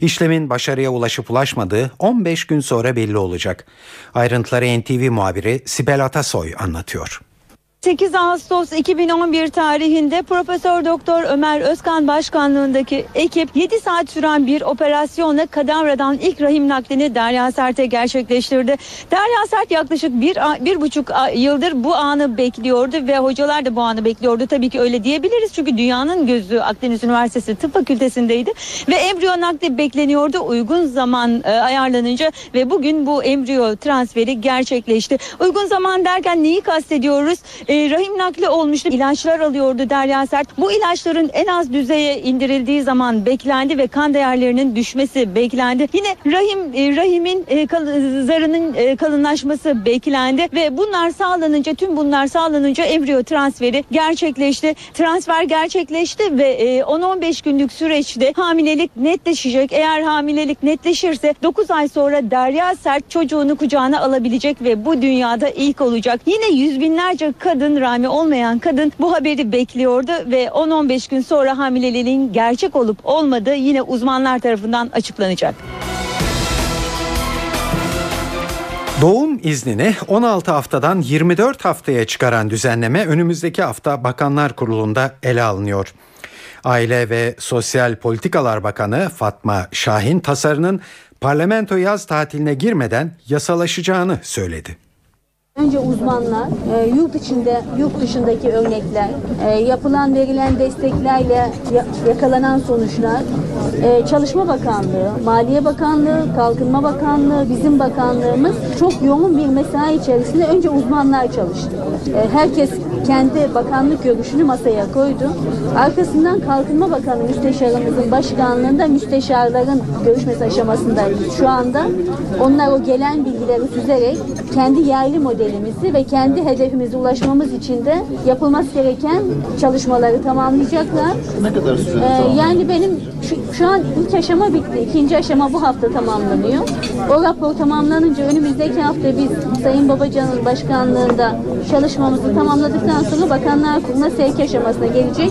İşlemin başarıya ulaşıp ulaşmadığı 15 gün sonra belli olacak. Ayrıntıları NTV muhabiri Sibel Atasoy anlatıyor. 8 Ağustos 2011 tarihinde Profesör Doktor Ömer Özkan başkanlığındaki ekip 7 saat süren bir operasyonla kadavradan ilk rahim naklini Derya Sert'e gerçekleştirdi. Derya Sert yaklaşık bir, bir buçuk yıldır bu anı bekliyordu ve hocalar da bu anı bekliyordu. Tabii ki öyle diyebiliriz çünkü dünyanın gözü Akdeniz Üniversitesi Tıp Fakültesindeydi ve embriyo nakli bekleniyordu uygun zaman e, ayarlanınca ve bugün bu embriyo transferi gerçekleşti. Uygun zaman derken neyi kastediyoruz? E, rahim nakli olmuştu. İlaçlar alıyordu Derya Sert. Bu ilaçların en az düzeye indirildiği zaman beklendi ve kan değerlerinin düşmesi beklendi. Yine rahim e, rahimin e, kal, zarının e, kalınlaşması beklendi ve bunlar sağlanınca tüm bunlar sağlanınca embriyo transferi gerçekleşti. Transfer gerçekleşti ve e, 10-15 günlük süreçte hamilelik netleşecek. Eğer hamilelik netleşirse 9 ay sonra Derya Sert çocuğunu kucağına alabilecek ve bu dünyada ilk olacak. Yine yüz binlerce kadın kadın Rami olmayan kadın bu haberi bekliyordu ve 10-15 gün sonra hamileliğin gerçek olup olmadığı yine uzmanlar tarafından açıklanacak. Doğum iznini 16 haftadan 24 haftaya çıkaran düzenleme önümüzdeki hafta Bakanlar Kurulu'nda ele alınıyor. Aile ve Sosyal Politikalar Bakanı Fatma Şahin tasarının parlamento yaz tatiline girmeden yasalaşacağını söyledi. Önce uzmanlar, e, yurt içinde, yurt dışındaki örnekler, e, yapılan verilen desteklerle ya, yakalanan sonuçlar, e, Çalışma Bakanlığı, Maliye Bakanlığı, Kalkınma Bakanlığı, bizim bakanlığımız çok yoğun bir mesai içerisinde önce uzmanlar çalıştı. E, herkes kendi bakanlık görüşünü masaya koydu. Arkasından Kalkınma Bakanı müsteşarımızın başkanlığında müsteşarların görüşmesi aşamasındayız şu anda. Onlar o gelen bilgileri süzerek kendi yerli modelimizi ve kendi hedefimize ulaşmamız için de yapılması gereken çalışmaları tamamlayacaklar. Ne kadar sürede ee, Yani benim şu, şu an ilk aşama bitti. İkinci aşama bu hafta tamamlanıyor. O rapor tamamlanınca önümüzdeki hafta biz Sayın Babacan'ın başkanlığında çalışmamızı tamamladıktan sonra Bakanlar Kurulu'na sevk aşamasına gelecek.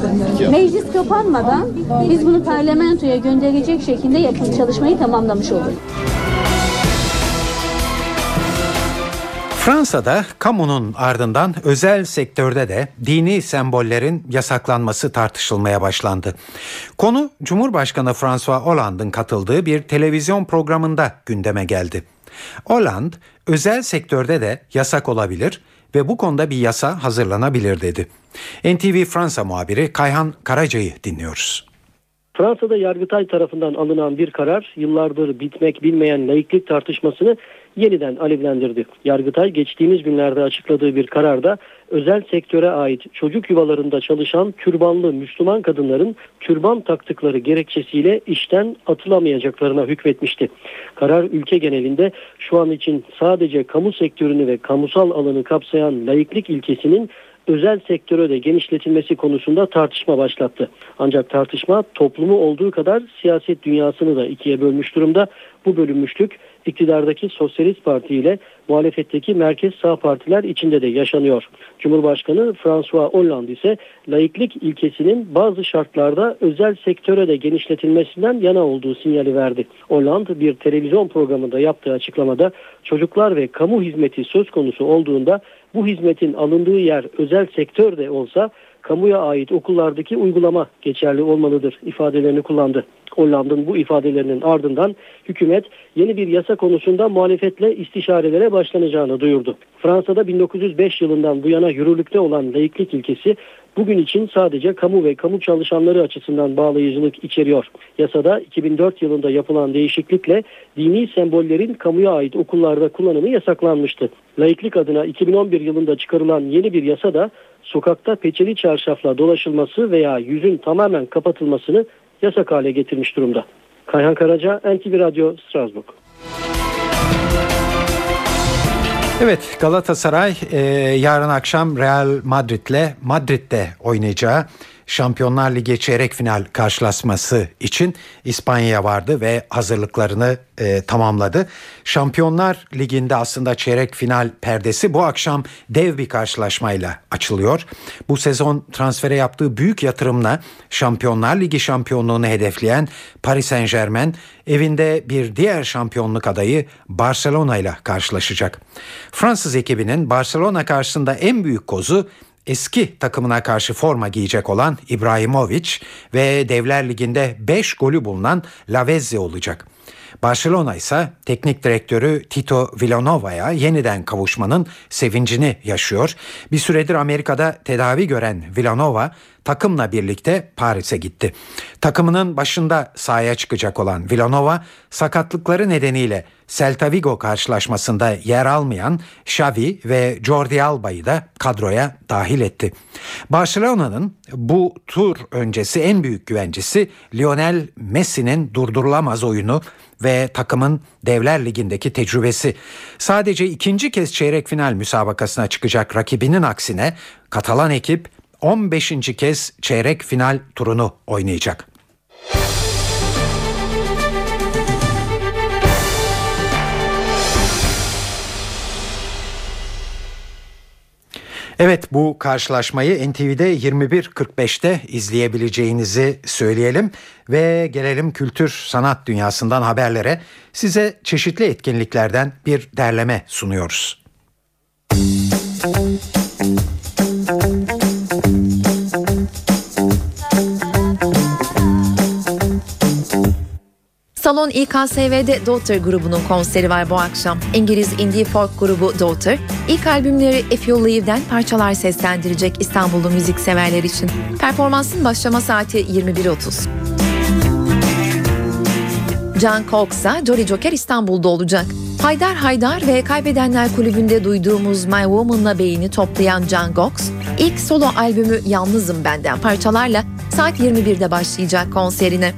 Meclis kapanmadan biz bunu parlamentoya gönderecek şekilde yapım çalışmayı tamamlamış oluruz. Fransa'da kamunun ardından özel sektörde de dini sembollerin yasaklanması tartışılmaya başlandı. Konu Cumhurbaşkanı François Hollande'ın katıldığı bir televizyon programında gündeme geldi. Hollande özel sektörde de yasak olabilir ve bu konuda bir yasa hazırlanabilir dedi. NTV Fransa muhabiri Kayhan Karaca'yı dinliyoruz. Fransa'da Yargıtay tarafından alınan bir karar yıllardır bitmek bilmeyen laiklik tartışmasını yeniden alevlendirdi. Yargıtay geçtiğimiz günlerde açıkladığı bir kararda özel sektöre ait çocuk yuvalarında çalışan türbanlı Müslüman kadınların türban taktıkları gerekçesiyle işten atılamayacaklarına hükmetmişti. Karar ülke genelinde şu an için sadece kamu sektörünü ve kamusal alanı kapsayan laiklik ilkesinin özel sektöre de genişletilmesi konusunda tartışma başlattı. Ancak tartışma toplumu olduğu kadar siyaset dünyasını da ikiye bölmüş durumda. Bu bölünmüşlük iktidardaki Sosyalist Parti ile muhalefetteki merkez sağ partiler içinde de yaşanıyor. Cumhurbaşkanı François Hollande ise laiklik ilkesinin bazı şartlarda özel sektöre de genişletilmesinden yana olduğu sinyali verdi. Hollande bir televizyon programında yaptığı açıklamada çocuklar ve kamu hizmeti söz konusu olduğunda bu hizmetin alındığı yer özel sektör de olsa kamuya ait okullardaki uygulama geçerli olmalıdır ifadelerini kullandı. Hollanda'nın bu ifadelerinin ardından hükümet yeni bir yasa konusunda muhalefetle istişarelere başlanacağını duyurdu. Fransa'da 1905 yılından bu yana yürürlükte olan laiklik ilkesi bugün için sadece kamu ve kamu çalışanları açısından bağlayıcılık içeriyor. Yasada 2004 yılında yapılan değişiklikle dini sembollerin kamuya ait okullarda kullanımı yasaklanmıştı. Laiklik adına 2011 yılında çıkarılan yeni bir yasa da sokakta peçeli çarşafla dolaşılması veya yüzün tamamen kapatılmasını yasak hale getirmiş durumda. Kayhan Karaca, NTV Radyo, Strasbourg. Evet Galatasaray e, yarın akşam Real Madrid'le Madrid'de oynayacağı Şampiyonlar Ligi çeyrek final karşılaşması için İspanya'ya vardı ve hazırlıklarını e, tamamladı. Şampiyonlar Ligi'nde aslında çeyrek final perdesi bu akşam dev bir karşılaşmayla açılıyor. Bu sezon transfere yaptığı büyük yatırımla Şampiyonlar Ligi şampiyonluğunu hedefleyen Paris Saint Germain evinde bir diğer şampiyonluk adayı Barcelona ile karşılaşacak. Fransız ekibinin Barcelona karşısında en büyük kozu eski takımına karşı forma giyecek olan İbrahimovic ve Devler Ligi'nde 5 golü bulunan Lavezzi olacak. Barcelona ise teknik direktörü Tito Villanova'ya yeniden kavuşmanın sevincini yaşıyor. Bir süredir Amerika'da tedavi gören Villanova takımla birlikte Paris'e gitti. Takımının başında sahaya çıkacak olan Villanova sakatlıkları nedeniyle Celta Vigo karşılaşmasında yer almayan Xavi ve Jordi Alba'yı da kadroya dahil etti. Barcelona'nın bu tur öncesi en büyük güvencesi Lionel Messi'nin durdurulamaz oyunu ve takımın Devler Ligi'ndeki tecrübesi. Sadece ikinci kez çeyrek final müsabakasına çıkacak rakibinin aksine Katalan ekip 15. kez çeyrek final turunu oynayacak. Evet bu karşılaşmayı NTV'de 21.45'te izleyebileceğinizi söyleyelim ve gelelim kültür sanat dünyasından haberlere. Size çeşitli etkinliklerden bir derleme sunuyoruz. Müzik Salon İKSV'de Daughter grubunun konseri var bu akşam. İngiliz indie folk grubu Daughter, ilk albümleri If You Leave'den parçalar seslendirecek İstanbullu müzik severler için. Performansın başlama saati 21.30. Can Cox'a Jolly Joker İstanbul'da olacak. Haydar Haydar ve Kaybedenler Kulübü'nde duyduğumuz My Woman'la beyni toplayan Can Cox, ilk solo albümü Yalnızım Benden parçalarla saat 21'de başlayacak konserine.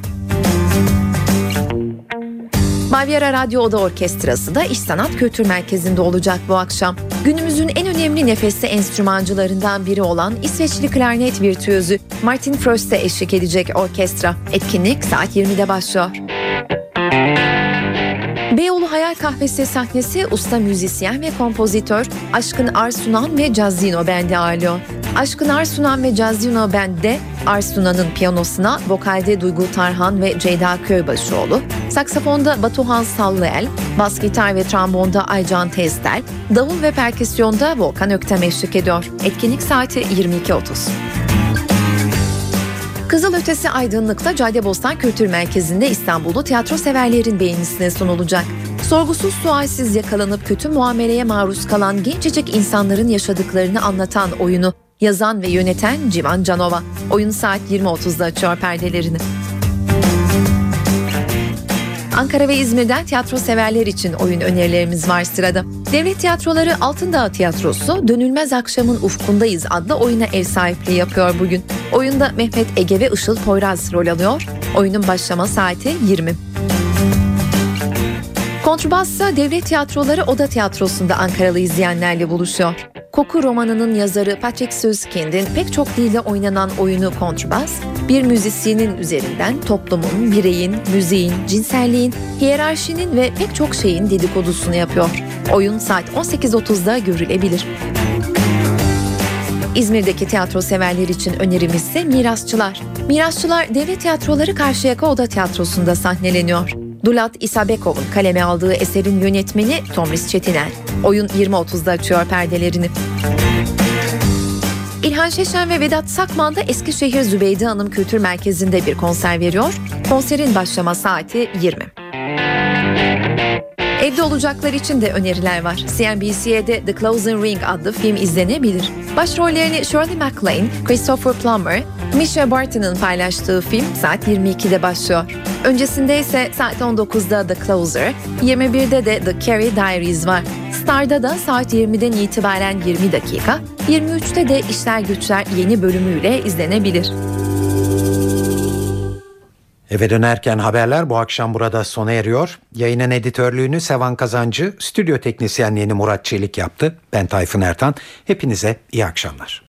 Bavyera Radyo Oda Orkestrası da İş Sanat Kültür Merkezi'nde olacak bu akşam. Günümüzün en önemli nefesli enstrümancılarından biri olan İsveçli klarnet virtüözü Martin Fröst'e eşlik edecek orkestra. Etkinlik saat 20'de başlıyor. Hayal Kahvesi sahnesi usta müzisyen ve kompozitör Aşkın Arsunan ve Cazzino Band'i ağırlıyor. Aşkın Arsunan ve Cazzino Band'de Arsunan'ın piyanosuna vokalde Duygu Tarhan ve Ceyda Köybaşıoğlu, saksafonda Batuhan Sallıel, bas gitar ve trombonda Aycan Teztel, davul ve perküsyonda Volkan Öktem eşlik ediyor. Etkinlik saati 22.30. Kızılötesi Aydınlık'ta Caddebostan Kültür Merkezi'nde İstanbul'u tiyatro severlerin beğenisine sunulacak. Sorgusuz sualsiz yakalanıp kötü muameleye maruz kalan gencecik insanların yaşadıklarını anlatan oyunu yazan ve yöneten Civan Canova. Oyun saat 20.30'da açıyor perdelerini. Ankara ve İzmir'den tiyatro severler için oyun önerilerimiz var sırada. Devlet Tiyatroları Altındağ Tiyatrosu Dönülmez Akşamın Ufkundayız adlı oyuna ev sahipliği yapıyor bugün. Oyunda Mehmet Ege ve Işıl Poyraz rol alıyor. Oyunun başlama saati 20. Kontrbassa Devlet Tiyatroları Oda Tiyatrosu'nda Ankaralı izleyenlerle buluşuyor. Koku romanının yazarı Patrick Süskind'in pek çok dilde oynanan oyunu Kontrbas, bir müzisyenin üzerinden toplumun, bireyin, müziğin, cinselliğin, hiyerarşinin ve pek çok şeyin dedikodusunu yapıyor. Oyun saat 18.30'da görülebilir. İzmir'deki tiyatro severler için önerimiz ise Mirasçılar. Mirasçılar Devlet Tiyatroları Karşıyaka Oda Tiyatrosu'nda sahneleniyor. Dulat İsabekov'un kaleme aldığı eserin yönetmeni Tomris Çetiner. Oyun 20.30'da açıyor perdelerini. İlhan Şeşen ve Vedat Sakman da Eskişehir Zübeyde Hanım Kültür Merkezi'nde bir konser veriyor. Konserin başlama saati 20. Evde olacaklar için de öneriler var. CNBC'de The Closing Ring adlı film izlenebilir. Başrollerini Shirley MacLaine, Christopher Plummer, Misha Barton'ın paylaştığı film saat 22'de başlıyor. Öncesinde ise saat 19'da The Closer, 21'de de The Carrie Diaries var. Star'da da saat 20'den itibaren 20 dakika, 23'te de İşler Güçler yeni bölümüyle izlenebilir. Eve dönerken haberler bu akşam burada sona eriyor. Yayının editörlüğünü Sevan Kazancı, stüdyo teknisyenliğini Murat Çelik yaptı. Ben Tayfun Ertan. Hepinize iyi akşamlar.